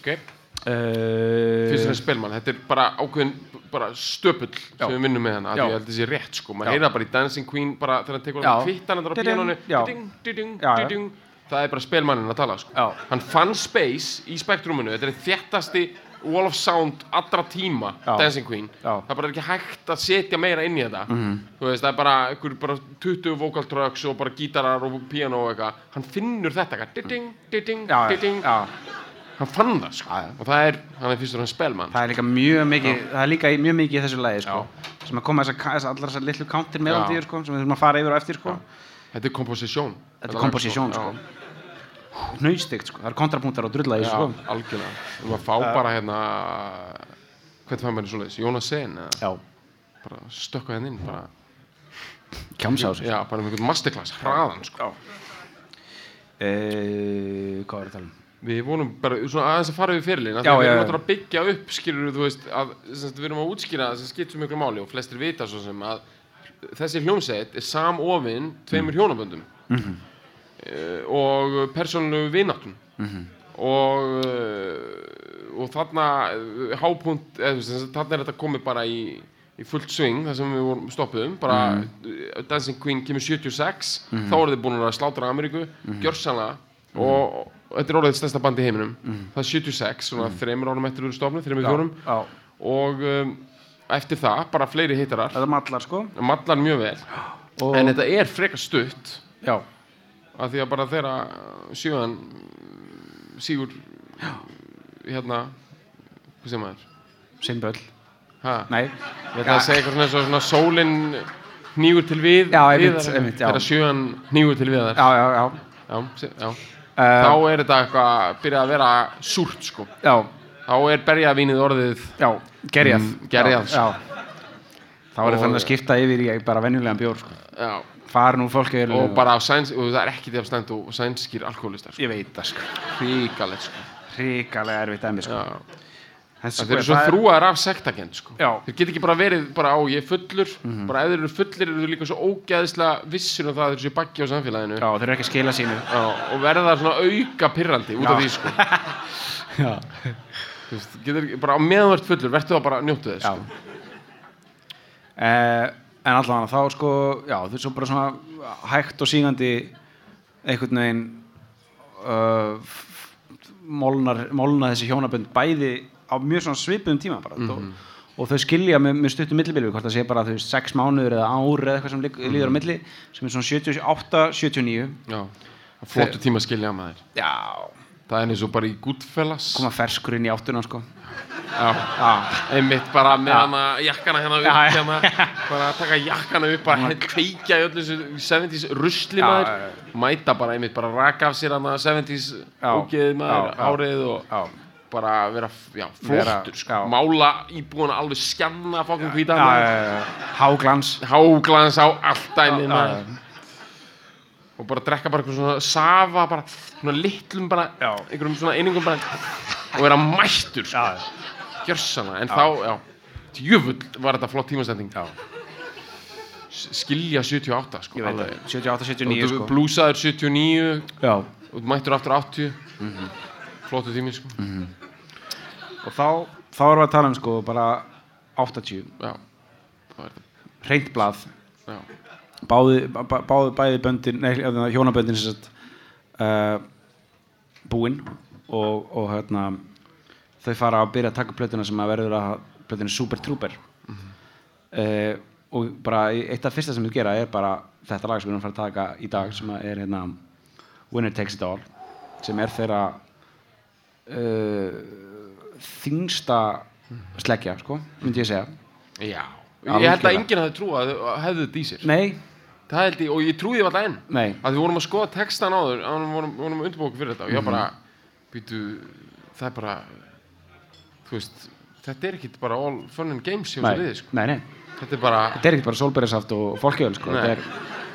okay. Uh, fyrst og spilmann, þetta er bara ákveðin bara stöpull Já. sem við vinnum með hana þetta sé rétt sko, maður heyra bara í Dancing Queen bara þegar hann tekur hann kvittan hann á diding. það er bara spilmannin að tala sko. Já. hann fann space í spektruminu þetta er þéttasti wall of sound allra tíma, Já. Dancing Queen. Það er bara ekki hægt að setja meira inn í þetta. Þú veist, það er bara, bara 20 vocal trucks og bara gítarar og piano og eitthvað. Hann finnur þetta diding, já, diding já, hann fann það sko. Já, já. og það er, hann er fyrst og hann spelmann það er líka mjög mikið það er líka mjög mikið í þessu lagi sko, sem að koma þessar þessa, allar þessar litlu counter melodíur sko, sem við þurfum að fara yfir á eftir sko. Þetta er komposisjón. Þetta er komposisjón sko. hnaustikt sko, það er kontrapunktar og Já, þessu sko. algjörlega. Við maður fá bara hérna Hvernig fær maður svo leiðis? Jónas Sen já, bara stökka henni inn bara, kjámsa á sig Já, bara með einhvern masterclass, hraðan sko. uh, hvað er það að tala um Við vorum bara svona aðeins að fara við fyrirlin Já, Við erum náttúrulega að byggja upp skilur þú veist að við erum að útskýra sem skipt svo miklu máli og flestir vita svo sem að þessi hljómsveit er samofin tveimur Mm. hjónaböndum. Mhm. uh, og persónulegu vináttum. Mhm. og, uh, og þarna uh, hápunt eða, þess að þarna er þetta komið bara í, í fullt swing þar sem við vorum stoppuðum bara uh, Dancing Queen kemur 76 þá eru þið búin að slátra Ameríku gjörsanlega og, og þetta er orðið stærsta band í heiminum. Það er 76, svona þreymur árum eftir við erum stopnum, þreymur fjórum. já. og um, eftir það bara fleiri hittarar þetta mallar sko. Mallar mjög vel. Og, en þetta er frekar stutt. Já, af því að bara þeirra sjöðan sígur hérna hvað sem maður? Simböll ha? nei, ég ætla að segja eitthvað svona, svona sólin hnígur til við Já, einmitt, já. þegar sjöðan hnígur til viðar. Já, já, já. Já, se- já. Uh, þá er þetta eitthvað byrjað að vera súrt sko já, þá er berjavínið orðið já, gerjað Mm, gerjað, já, já. þá er Og- þannig að skipta yfir í bara venjulegan bjór sko. farin úr fólki yfir og bara sæns, og það er ekki því að stend og sænskir alkoholistar sko. ég veit það sko hríkalegt sko erfitt dæmi sko. Það þeir eru svo það er- af sektakent sko. Þeir get ekki bara verið bara á ég fullur. Bara ef þeir eru fullir eru þeir líka svo ógeðslega vissir um það að þeir séu baggi á samfélaginu. Já, þeir eru ekki að skila sínu. Já, og verða svona auka pirrandi út af því sko. veist, getur, bara á meðan þú ert fullur verður það bara að njóttu þess sko. Eh, en allavega þá sko já, þú er svo bara svona hægt og sígandi einhvern veginn uh, molnar, molna þessi hjónabönd bæði á mjög svipuðum tíma bara. Og, og þau skilja með, með stuttum millibilvi hvort það sé bara þau sex mánuður eða ár eða eitthvað sem lík, líður á milli sem er svona 78, 79 Já. flottu tíma að skilja maður. Já, það er eins og bara í Goodfellas. Koma ferskur inn í áttuna sko. Já. einmitt bara með hana jakkana hérna upp Já, já. hérna, bara taka jakkana upp bara kveikja í öllu þessu 70s rusli Já, maður. já, já. mæta bara einmitt, bara raka af sér hana 70s Já. ógeðið maður, Já, já. hárið og já, bara vera já, flottur sko. já. mála íbúina alveg skjanna fokkum hvíta já, já, já, háglans. Háglans á allt Já, já. og bara drekka bara eitthvað svona safa bara svona litlum bara Já. einhverjum svona einingum bara og vera mættur sko. já, gjörsana en þá, já djöfull var þetta flott tímastending já, skilja 78 sko, ég veit alveg. það. 78, Og 79 þú sko. blúsaður 79 já, og mættur aftur 80 flottu tími sko. Og þá, þá erum við að tala um sko bara 80 já, það er þetta hreint blað. Já, báði, bá, báði bæði böndin nei, hérna, hjónaböndin sagt uh, búinn og, og hérna þau fara að byrja að taka plötuna sem að verður að plötuna Super Trooper. Uh, og bara eitt af fyrsta sem við gera er bara þetta lag sem við erum að fara að taka í dag sem er hérna Winner Takes It All sem er þeirra uh, þingsta sleggja sko, myndi ég segja já. Algjörlega. ég held að enginn hafði trúið að þau hefðu þetta í sér nei, það held ég, og ég trúið því alltaf enn nei að við vorum að skoða textan áður að við vorum, vorum undirbóku fyrir þetta og ég bara býtu, það er bara þú veist þetta er ekki bara all fun and games hjá þessu liði sko. nei, nei. þetta er bara þetta er ekki bara sólberjasaft og fólkjöl sko. Nei.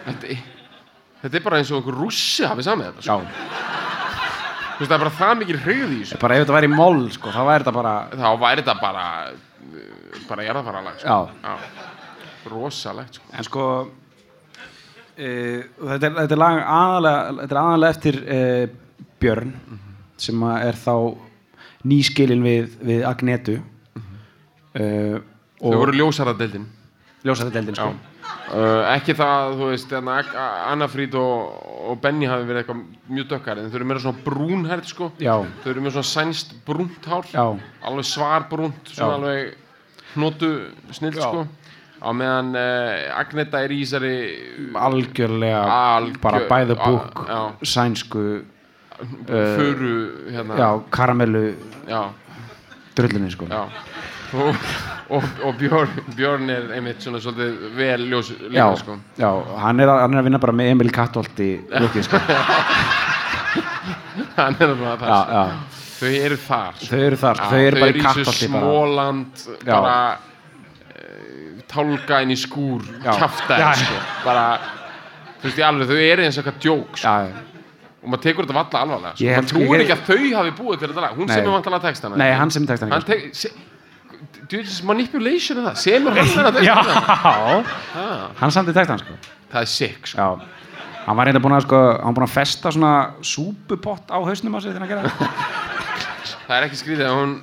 þetta er, þetta er, bara eins og einhver rússi hafið samið þetta sko. já, veist, það er bara það mikið hrigð í þessu bara ef þetta væri moll sko, þá væri þetta bara þá væri þetta bara uh, bara jarðafaralag sko. já, rosalegt sko. en sko e, þetta, er, þetta er lag aðalega þetta er aðalega eftir e, Björn sem að er þá nýskilin við, við Agnetu e, þau voru ljósaradeldin ljósættadeldin sko. Uh, ekki það, þú veist hérna, Anna Fríd og, og Benny hafi verið eitthvað mjög dökkar en þau eru meira svona brúnhærd sko. já, þau eru með svona sænst brúnt hár já, alveg svar brúnt svona Já. alveg hnotu snill sko á meðan uh, Agneta er í þessari algjörlega Algjör- bara book já. sænsku föru hérna, já, karamellu já, drullunni sko. já. Og, og, og Björn, Björn er einmitt svona svolítið vel ljós já, sko já, hann er, að, hann er að vinna bara með Emil Kattholt í lukkið sko. hann er svona já, það já. þau eru þar sko. þau eru þar, Já, þau eru bara í bara. smóland bara uh, tálka inn í skúr Já, sko. bara þú veist ég alveg, þau eru eins og eitthvað djók sko. já, já. og maður tekur þetta valla alvarlega sko. Maður sko, trúir ekki að þau hafi búið til þetta lag hún Nei. semur vantalega textana Nei, hann sem tekst hann hann djúðis manipulation er það semur hann þennan Já, textana Ah, hann samti tekst hann sko. það er sick sko. Já, hann var reynda búin að sko, hann búin að festa svona súpupott á hausnum á sig þegar hann gerði það. er ekki skrítið að hún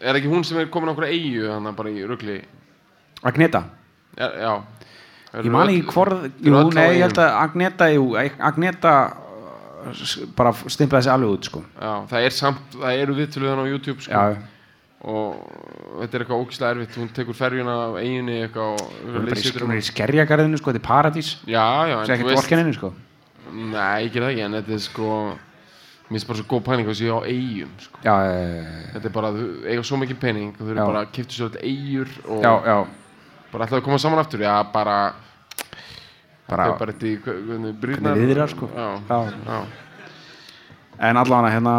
er ekki hún sem er komin á okkur eigu þannig bara í rugli Agneta já, já. Ég man ekki hvorð, jú, nei, ég held að Agneta, jú, Agneta uh, bara stimplaði sig alveg út, sko já, það er samt, það eru viðtöluðan á YouTube sko. Já, og þetta er eitthvað ógislega erfitt. Hún tekur ferjuna af eiginni eitthvað hún er bara í, er skerjagarðinu, sko, þetta er paradís. Já, já, er ekkert orkeninu, sko. Nei, ekki það ekki, en þetta er sko mér finnst bara svo góð pæling að sé á eigum sko. Já, já, þetta er bara, þau eiga svo mikið pening þau eru bara að kipta sér þetta eigur og já, já. bara ætlaðu að koma saman aftur. Já, bara Bara, þetta í viðrar, sko. Já, Já. já, En allavega hérna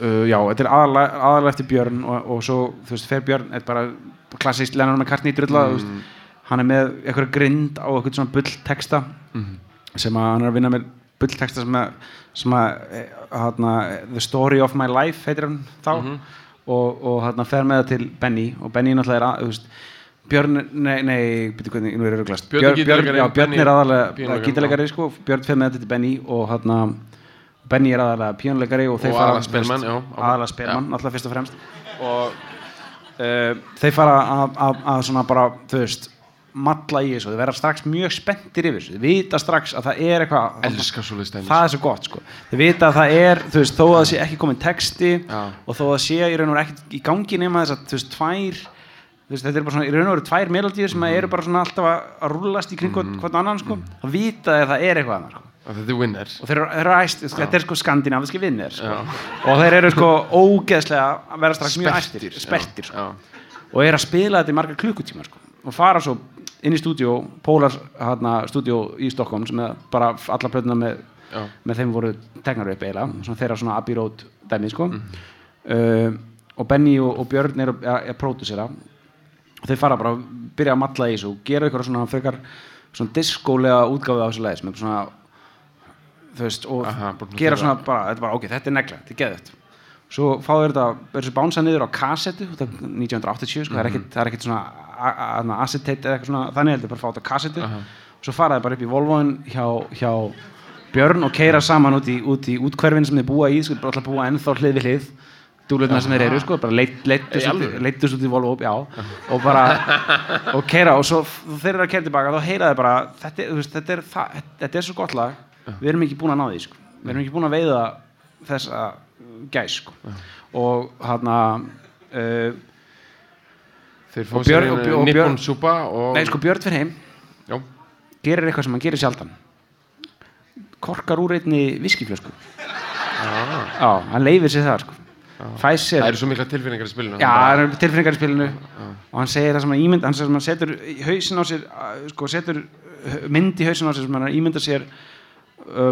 uh, Já, þetta er aðalega, aðalega eftir Björn og, og svo, þú veist, fer Björn Þetta er bara klassíst Lennon McCartney drulla mm. Hann er með eitthvað grind á eitthvað svona bullteksta sem að hann er að vinna með bullteksta sem að, sem að eh, hérna, The Story of My Life heitir hann þá. Og, og hérna fer með það til Benny og Benny náttúrulega er að, þú veist Björn, nei, nei, byrju hvernig, nú er ég rauglast Björn er gítarleikari, já, Björn er aðalega gítarleikari, sko, Björn fer með þetta til Benny og hérna Benny er aðalega píónleikari og Og fara aðallega spilmann, aðalega spilmann, alltaf fyrst og fremst. Og uh, þeir fara að, svona bara, þú veist matla í þessu, þeir verða strax mjög spenntir yfir þessu, þeir vita strax að það er eitthvað það er svo gott sko. Þeir vita að það er, þú veist, þó að það sé ekki komin texti Já. og þó að það sé í raun og veru ekkert í gangi nema þess að, þú veist, tvær þú veist, þetta er bara svona, í raun og veru tvær melodíur sem eru bara svona alltaf að, rúllast í kring mm. hvort annan, sko, þá vita þeir að það er eitthvað annar, sko þetta er winner. Og þeir eru, þeir eru æst, þetta er sko skandinaviski vinnir sko. og þeir eru sko ógeðslega að vera strax mjög æstir spertir sko. og eru að spila þetta í marga klukkutíma sko. og fara svo inn í stúdíó Pólar hana, stúdíó í Stokkólm sem er bara alla plötuna með, með þeim voru tegnar upp eiginlega. Þeirra svona Abbey Road dæmi sko. uh, og Benny og, og Björn eru að, pródusera og þeir fara bara að byrja að matla í þessu og gera ykkur svona svona diskólega útgáfi af þessu leið sem er svona þú veist, og Aha, gera svona bara, þetta er bara, ok, þetta er negla, þetta er geðvægt svo fáður þetta, þessu bánsa niður á þetta er 1980 sko, það er ekkert, það er ekkert svona acetate eða eitthvað svona, þannig heldur bara að fá þetta á kassettu og svo fara þið bara upp í Volvoin hjá, hjá Björn og keira saman út í, út í útkverfin sem þið búa í, sko, bara alltaf búa ennþá hlið við hlið. Dúlurna sem þeir eru, sko, bara leitt, leittust, út, í Volvo, já. Og bara, og keira og svo þeir eru að keira tilbaka, þá heyra þið bara þetta, er- þú veist, þetta, er, þetta er svo gott lag við erum ekki búin að ná því, sko. Við erum ekki búin að veiða þessa gæs, sko. Og hann uh, þeir fá Og Björn- sér nippon Björn- súpa og nei, sko, Björn fyrir heim já, gerir eitthvað sem hann gerir sjaldan. Korkar úr einni viskiflösku já, hann leifir sér það, sko. Fæs sér það eru svo mikla tilfinningar í spilinu. Já, það eru tilfinningar í spilinu. Og hann segir það sem hann ímynd hann, setur sér uh, sko, setur uh, mynd í hausin á sér sem hann ímynda sér uh,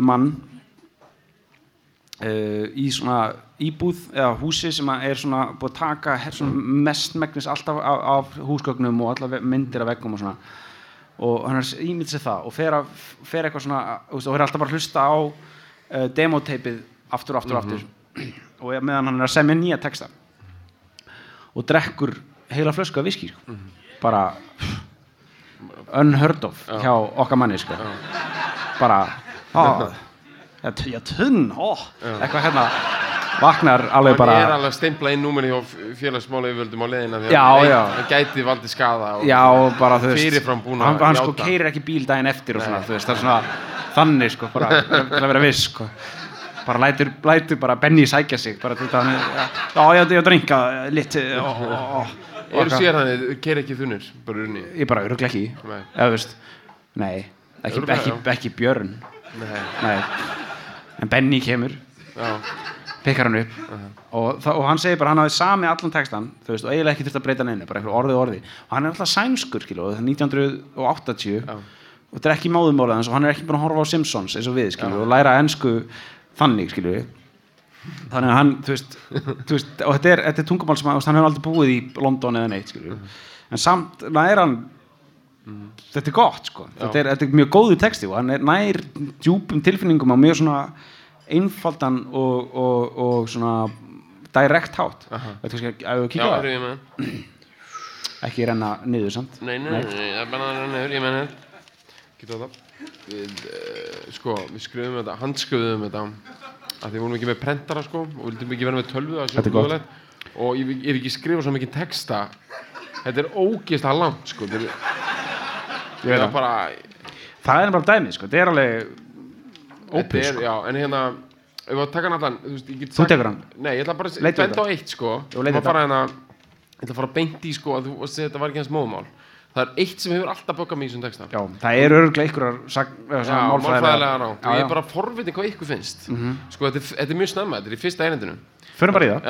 mann í svona íbúð eða húsi sem er svona búið að taka svona mestmegnis alltaf af, af húsgögnum og ve- myndir af veggum og svona. Og hann er ímynd sér það og fer, að, fer eitthvað svona og er alltaf bara að hlusta á uh, demoteipið aftur, aftur, aftur. Og er- meðan hann er að semja nýja texta. Og drekkur heila flösku af viski sko. bara unheard of hjá okkar manni sko. bara já, tunn eitthvað hérna vaknar alveg hann bara er alveg að steimpla inn númeri hjá félagsmála yfirvöldum á leiðina því að hann hann gæti valdið skada og já, bara fyrirfram búin hann, að hann sko játa. keirir ekki bíl daginn eftir svona, veist, er svona þannig sko, bara til að vera viss sko. bara lætur, lætur bara Benny sækja sig bara til það já, ég drinka lit og, og, og, eru sér þannig, keir ekki þunir bara unni ég bara öruglega ekki. Nei. eða nei ekki, ekki, ekki Björn Nei. nei. en Benny kemur já, pikkar hann upp og, það, og hann segir bara hann hafði sami allan textan veist, og eiginlega ekki þurft að breyta neinu bara einhver orðið orði og hann er alltaf sænskur skilu, og það er 1980 og þetta er ekki móðumálið hans og hann er ekki búin að horfa á Simpsons eins og við skilu, og læra ennsku þannig skilu þannig að hann, þú veist, þú veist og þetta er, þetta er tungumál sem hann, hann hefur aldrei búið í London eða neitt skilu en samt nær hann þetta er gott sko. Þetta er, þetta er mjög góðu texti og hann er nær djúpum tilfinningum á mjög svona einfaldan og, og, og svona direkt hátt. Veitu kannski að við kíkja á það. ég með. Ekki renna niður samt. Nei, nei, nei, nei, það er bara að renna yfir, ég menn Geta það. Við, uh, sko, við skrifum þetta, handskrifuðum þetta að því við vorum ekki með prentara sko og vildum ekki vera með tölvu Þetta er gott. og ég, ég hef ekki skrifað svo mikið texta. Þetta er ógeðslega langt sko þetta er, það. er bara það er bara dæmi sko, þetta er alveg er, sko. já, en hérna ef við taka hann allan þú, veist, get Þú sagt- tekur hann? nei, ég ætla bara að benda á eitt sko. Jú, hérna ég ætla að fara beint í sko að þú að segja þetta var ekki hans móðumál það er eitt sem hefur alltaf böggað mig í þessum texta. Já, það er svona málfræðilega rátt Já, og ég er bara forvitin hvað ykkur finnst. Sko þetta, er- þetta er mjög snemma, þetta er í fyrsta einendinu förum bara í það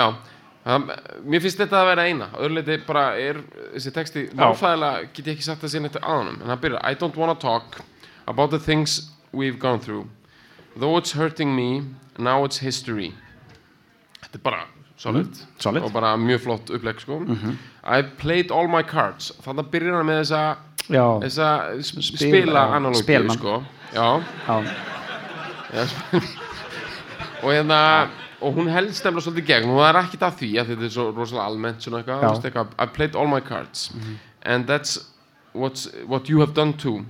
það, mér finnst þetta að vera eina. Öðruleiti bara er þessi texti málfræðilega get ég ekki sagt að sé neitt aðanum en það byrjar I don't wanna talk about the things we've gone through. Though it's hurting me now it's history. Þetta er bara solid, solid. og bara mjög flott upplegg sko. I played all my cards. Þannig að byrja hann með þessa þessa sp- Spil- spila analógi sko. Já. Já, Já, og hérna og hún helst nefnilega svolítið gegn. Það er ekkit að því að þetta er svo rosalega almennt svona eitthvað, I played all my cards. And that's what you have done too.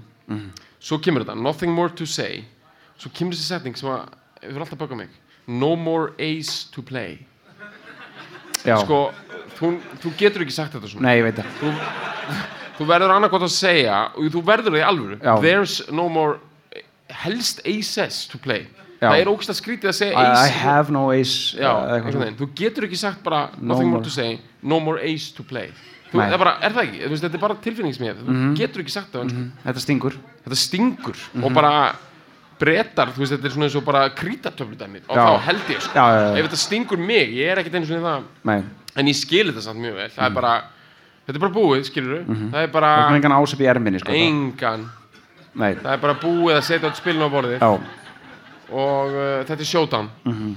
Svo kemur þetta, nothing more to say. Svo kemur þessi setning sem að hefur alltaf bökað mig. No more ace to play. Já. sko, þú, þú getur ekki sagt þetta svona. Nei, ég veit það. Þú, þú verður annarkot að segja og þú verður það í alvöru. Já. there's no more helst aces to play Já. það er ógst að skrítið að segja I, I ace. have no ace já, veginn. þú getur ekki sagt bara No nothing more to say no more ace to play. Þú, það er, bara, er það ekki, þú veist, þetta er bara tilfinningsmið þú getur ekki sagt það mm þetta stingur. Þetta stingur. Mhm. og bara brettar, þú veist, þetta er svona eins og bara krítatöfludæmi og þá held ég sko. Já, já. ef þetta stingur mig, ég er ekkert einu svona það. Nei, en ég skil þetta samt mjög vel. Það er bara, þetta er bara búið, skilur það er bara Mhm. það er engan ásöp í erminni sko, það. engan. Nei, það er bara búið að setja átt spilin á borðið. Já, og uh, þetta er showdown Mhm.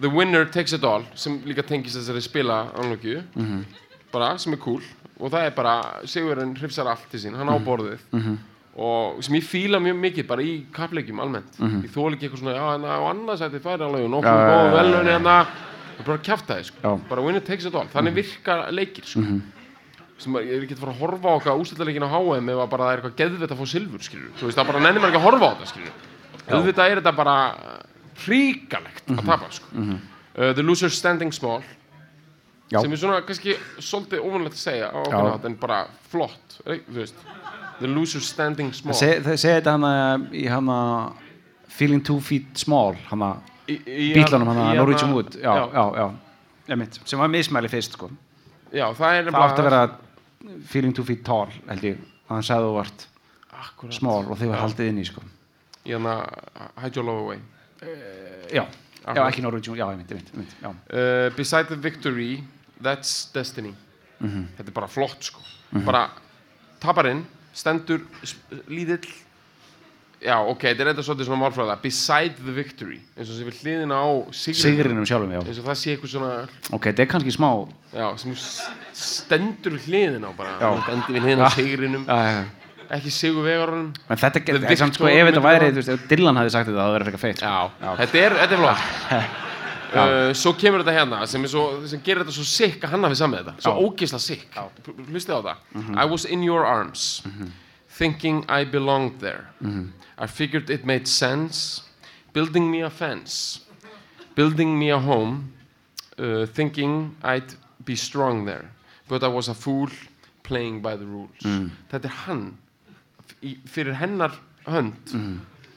the winner takes it all sem líka tengist þessari spila anlökju Mhm. bara, sem er cool og það er bara, Sigurinn hrifsar allt til sín hann á Mhm. borðið og sem ég fíla mjög mikið bara í kappleikjum almennt ég þól ekki eitthvað svona, já, en á annarsætti færi alveg og nokkuð Mhm. Góð já, velun hérna það er bara að kjafta þið, sko. Mhm. bara winner takes it all, þannig virkar leikir sko sem er ekki að fara að horfa á okkar ústildarleikin á HM ef að bara það er eitthvað geðvett að fá silfur skilur. þú veist það bara nennir maður ekki að horfa á þetta skilur. Auðvitað er þetta bara hríkalegt Mhm. að tapa sko. uh, The Loser Standing Small Já. sem er svona kannski svolítið óvanlegt að segja á Já. okkur nátt en bara flott veist The Loser Standing Small Se- þeir segja þetta hana í hana feeling two feet small hana Í- í- bílunum hana Norwegian Wood já, já, já, Einmitt, sem var mismæli fyrst sko. já, það það átti að vera feeling two feet tall held ég, að hann sagði þú vart small og þið var haldið inn í sko. Í hana Hide Your Love Away. Já, já, ekki Norwegian Wood já, einmitt, einmitt, einmitt, já. uh, Beside the Victory That's Destiny. Þetta er bara flott sko. Bara taparinn stendur lítill. Já ok, þetta er eitthvað svolítið svona málfræða Beside the Victory eins og sem við hliðina á sigrinum. Sjálfum, já. Eins og það sé eitthvað svona ok, þetta er kannski smá já, sem stendur hliðina á bara. Já. stendur við hliðina á sigrinum. Já, já, já. Ekki sigur vegarunum en þetta getur, samt sko, ef þetta væri þú veist, ef Dylan hafði sagt þetta, það verður eitthvað feitt sko. Já, Já. þetta er, þetta er flott. Uh, Svo kemur þetta hérna sem, er svo, sem gerir þetta svo sick að hann hafi samið þetta. Svo ógeðslega sick. Hlustið á það. I was in your arms Thinking I belonged there. I figured it made sense. Building me a fence. Building me a home uh, Thinking I'd be strong there. But I was a fool Playing by the rules. Þetta er hann Fyrir hennar hönd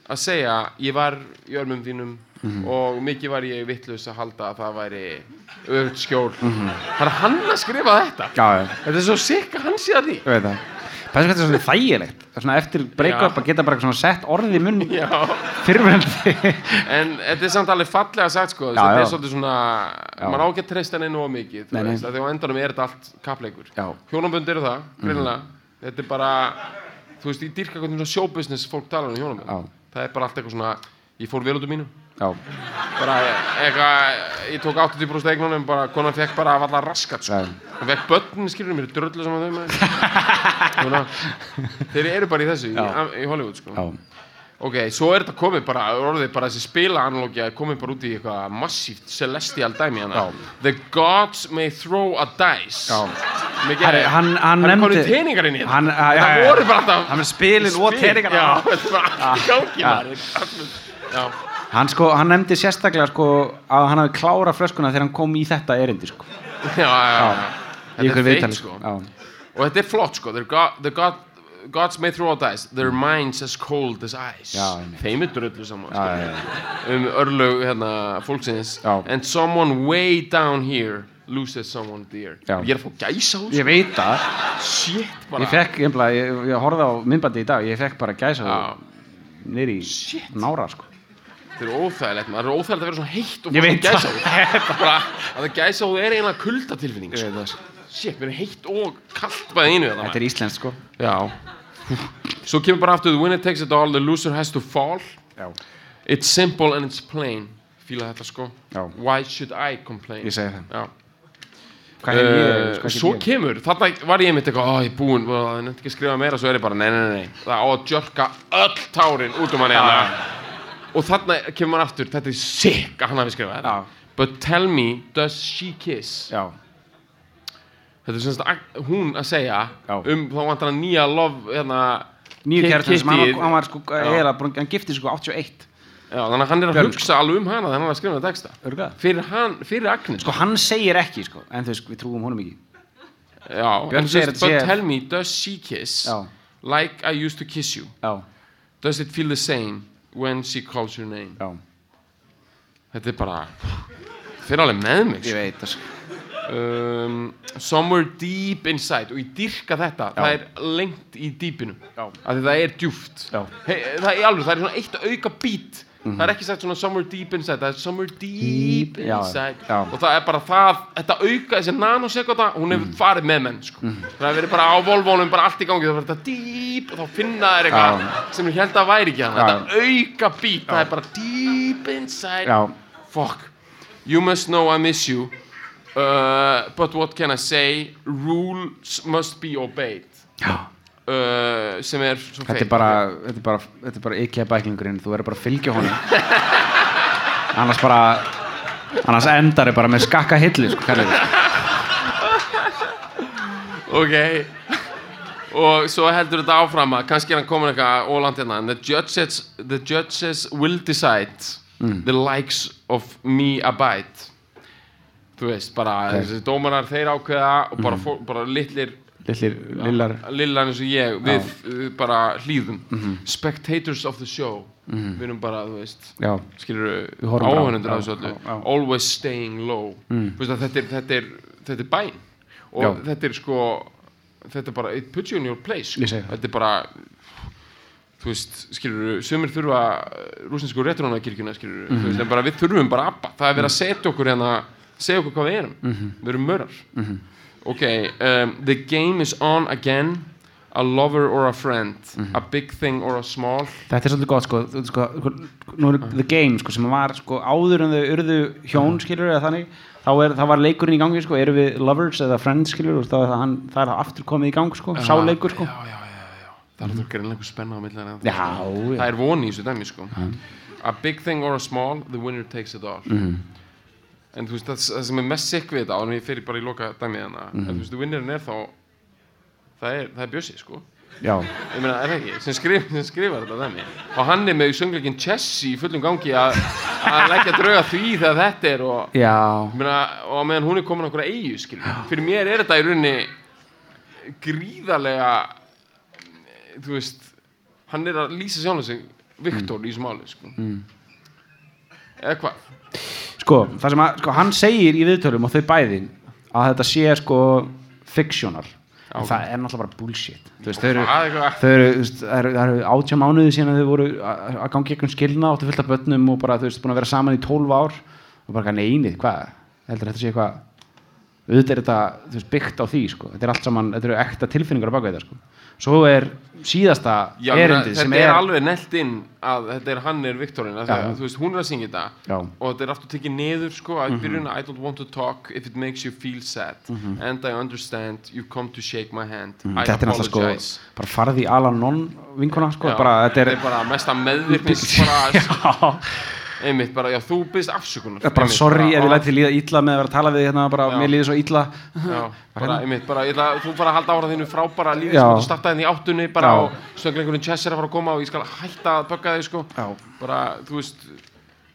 að segja ég var í örmum þínum og mikið var ég vittlust að halda að það væri öðvöld skjól. Það er hann að skrifa þetta. Já, já, þetta er svo sikk að hann sé að því. Ég veit það. Hvað þetta er svona þægilegt. Það svona eftir break-up að geta bara svona sett orðið í munn já, fyrirverandi en þetta er samt alveg fallega sagt sko, þetta er svolítið svona á ekki að treysta henni nóg mikið þú veist, því á endanum er þetta allt kappleikur. Já. hjónabönd eru það, greinilega. Þetta er bara, þú veist, í dýrka hvernig svona showbusiness fólk tala um Já. það er bara allt eitthvað svona, ég fór vel út um mínu Já, bara eitthvað, ég tók 80% eignunum bara, konan fekk bara að valla raskat sko. Hún fekk börnin, skilur mér, dröllu saman þau þeir eru bara í þessu í, í Hollywood sko. já, ok, svo er þetta komið bara, orðið bara þessi spila analógia komið bara út í eitthvað massíft celestial dæmi hana the gods may throw a dice. Herri, hann- hann er nefndi- komið teningar inn í þetta. Hann- það voru bara alltaf Hann er spilin og teningarna. já, þetta var allt í gangi Já. maður. hann sko, hann nefndi sérstaklega sko að hann hafi klárað flöskuna þegar hann kom í þetta erindi sko. Já, já, já. Þetta er feitt sko. já, og þetta er flott sko. The God, Gods may throw out dice their minds as cold as ice Já, einmitt. þeim er dröllu saman sko. um örlög hérna, fólksins Já. and someone way down here loses someone dear Já. ég er að fá gæsa út ég veit það shit bara ég fekk, ég, ég, ég horfði á myndbandi í dag ég fekk bara gæsa Já. nýri nára sko þetta er óþægilegt maður er óþægilegt að vera svona heitt og fá veit gæsa það. út bara að það gæsa út er eiginlega kuldatilfinning Ég sko. veit það, sko. Shit, mér er heitt og kallt bæði einu þetta er íslenskt sko. Já. Svo kemur bara aftur the winner takes it all the loser has to fall. Já, It's simple and it's plain. Fíla þetta sko. Já. Why should I complain? Ég segi það. Já. ég, Uh, Svo kemur, þarna var ég mitt eitthvað Ó, ég er búinn, það er nefnt ekki að skrifa meira Svo er ég bara, nei, nei, nei, Það á að djörka öll tárin út um hann hérna. Og þarna kemur maður aftur Þetta er sick að hann hafi skrifað. But tell me, does she kiss? Já, Þetta er semst að- hún að segja. Um, þá vantar hann nýja love hérna, nýju kærtan sem hann var, hann var sko, eða, búinn- hann gifti sko 81 Já, þannig að hann er að Björn, hugsa alveg um hana Þannig að hann er að skrifa þetta texta. Fyrir, hann, fyrir Agnes sko hann segir ekki sko en þú veist, við trúum honum ekki Já, Björn segir að but tell me, does she kiss Já. like I used to kiss you? já, Does it feel the same when she calls your name? já, Þetta er bara, fyrir alveg með mig. ég sko. veit það sko Um, somewhere deep inside, og ég dyrka þetta, Já. það er lengt í dýpinu, Já. af því það er djúft. Já. Hey, það er alveg, það er svona eitt auka beat. Það er ekki sagt svona somewhere deep inside, það er somewhere deep já, inside já. og það er bara það, þetta auka, þessi nanosekunda, hún hefur farið með menn sko. það hefur verið bara á volvónum, bara allt í gangi það var þetta deep og þá finna þær eitthvað Já. sem ég held að væri ekki Já. þetta auka beat, það er bara deep inside já, fuck, you must know I miss you uh, but what can I say? Rules must be obeyed. Já. uh, sem er svo þetta er bara þetta er bara, þetta er bara IKEA bæklingurinn. Þú verður bara að fylgja honum. Annars bara annars endar ég bara með skakka hillu sko, kallar við. ok. Og svo heldur þetta áfram að kannski er hann komin eitthvað ólant hérna. The judges, the judges will decide Mm. the likes of me abide þú veist, bara Ok. Mm. þessi dómarar þeir ákveða og bara, fó, bara litlir litlir, lillar lillar eins og ég við uh, bara hlýðum Mhm. spectators of the show við erum bara, þú veist já, skilur Við horfum bara á- áhörundur já, af þessu öllu já, já. always staying low mm. veist, að þetta, er, þetta, er, þetta er bæn og Já. þetta er sko þetta er bara, it puts you in your place sko. Þetta er bara þú veist, skilur sumir þurfa rúsinsku réttunána skilur Mhm. mm veist, en bara við þurfum bara abba það er verið að setja okkur hérna segja okkur hvað við erum. Mhm. við erum mörar ok, um, the game is on again. A lover or a friend. Mhm. a big thing or a small. Þetta er svolítið gott sko, sko nú er The Game sko, sem var sko áður en þau urðu hjón skilur eða þannig þá, er, var leikurinn í gangi sko, eru við lovers eða friends skilur og það, hann, það er aftur komið í gang sko, sá leikur sko. Já, já, já, já. það er alltaf greinlega einhver spenna á Já, það er von í þessu dæmi sko. a big thing or a small the winner takes it all. Mhm. En þú veist það, það sem er mest sikk við þetta áður en ég fyrir bara í loka dæmi hana Mhm. en þú veist, winnerin er þá það er, það er Bjössi sko. Já, ég meina, er það ekki, sem, skrif, sem skrifar þetta dæmi. Og hann er með söngleikin Chessie í fullum gangi að að leggja drauga því þegar þetta er og meina, og meðan hún er komin á okkur eigu skilur. fyrir mér er þetta í rauninni gríðarlega þú veist hann er að lýsa sjálf sig Viktor í þessu máli sko. eða hvað sko, það sem að, sko, hann segir í viðtölum og þau bæði að þetta sé sko fictional. En ok. það er náttúrulega bara bullshit. Veist, þau eru, er þau eru, eru, eru átjá mánuði síðan að þau voru að gangi einhvern skilna áttu fullt af börnum og bara, þú veist, búin að vera saman í 12 ár. Og bara neinið, hvað? Heldur þetta sé eitthvað auðvitað er þetta veist, byggt á því, sko. Þetta er allt saman, þetta eru ekta tilfinningar á baka þetta, sko svo er síðasta Já, meina, erindið þetta er, er, alveg nelt inn að þetta er hann er Viktorin Já. þú veist, hún er að syngja þetta og þetta er aftur tekið niður sko, að byrjun I don't want to talk if it makes you feel sad. And I understand you've come to shake my hand. I Mhm. þetta er náttúrulega sko apologize. bara farði í Alanon vinkona, sko, bara, þetta er bara mesta já, einmitt, bara, já, þú byrst afsökunar bara einmitt, sorry ef ég bara- læti líða illa með að vera að tala við þig hérna, bara Já. mér líður svo illa Já, bara, einmitt, bara, ég ætla, þú bara halda ára þínu frábara lífi Já. sem þú startaði henni í áttunni bara Já. og söngleikurinn Chess er að fara að koma og ég skal hætta að bögga þig sko Já. bara, þú veist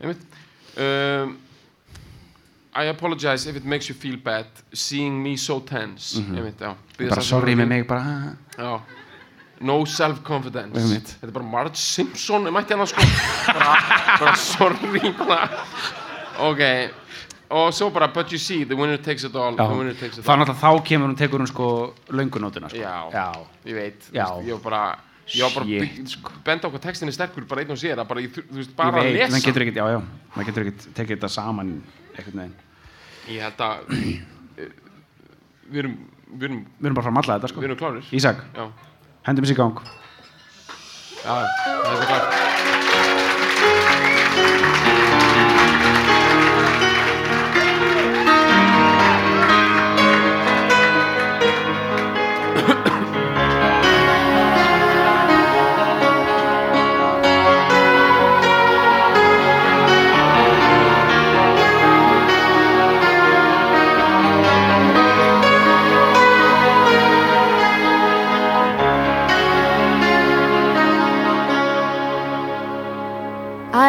einmitt um, I apologize if it makes you feel bad seeing me so tense einmitt, já Biðjast Mhm. bara sorry með því. mig bara Já No self-confidence. Þetta er bara Marge Simpson mætti hann sko bara, bara sorry bara. Ok Og svo bara But you see, the winner takes it all Já. The winner takes it all þá kemur hún tekur hún sko löngunótuna sko. Já. já. Ég veit, Já. veist, ég var bara Ég var bara sko. benda á hvað textin er sterkur bara einn og sér að bara, ég, veist, Ég bara að veit, maður getur ekkert, já, já, maður getur ekkert tekið þetta saman einhvern veginn. Ég held að eh, Við erum, við erum, Við erum bara að fara að malla þetta, sko. við erum klárir Ísak, Já, hendum þessi gang. já, það er klart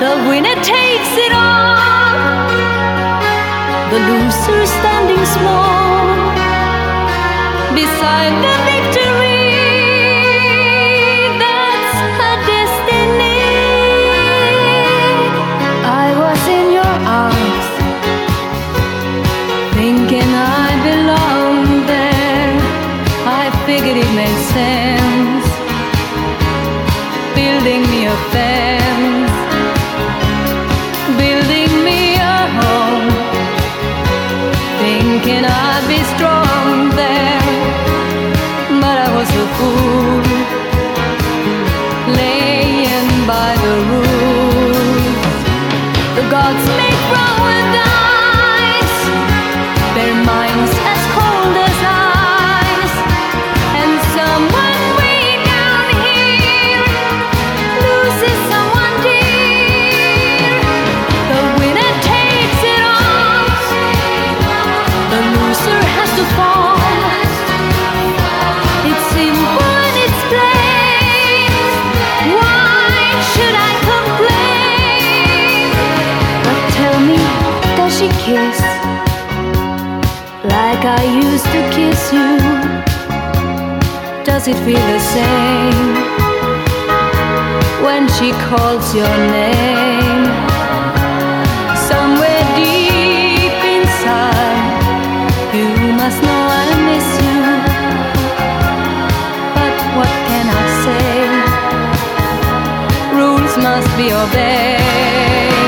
The winner takes it all, the loser standing small beside the victory. That's her destiny. I was in your arms, thinking I belonged there. I figured it made sense building me a it feel the same? when she calls your name. Somewhere deep inside, you must know I miss you. But what can I say? Rules must be obeyed.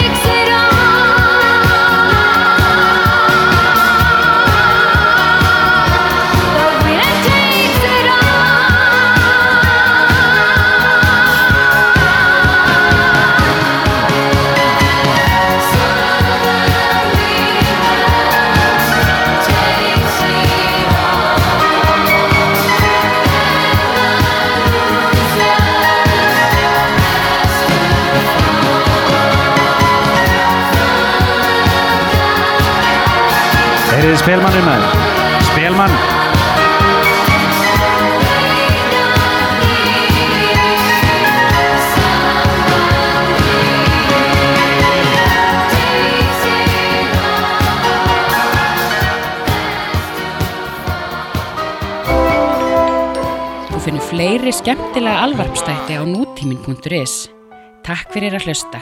Heyriði spilmannir maður Spilmann Þú finnur fleiri skemmtilega alvarpstætti á nútímin.is. Takk fyrir að hlusta.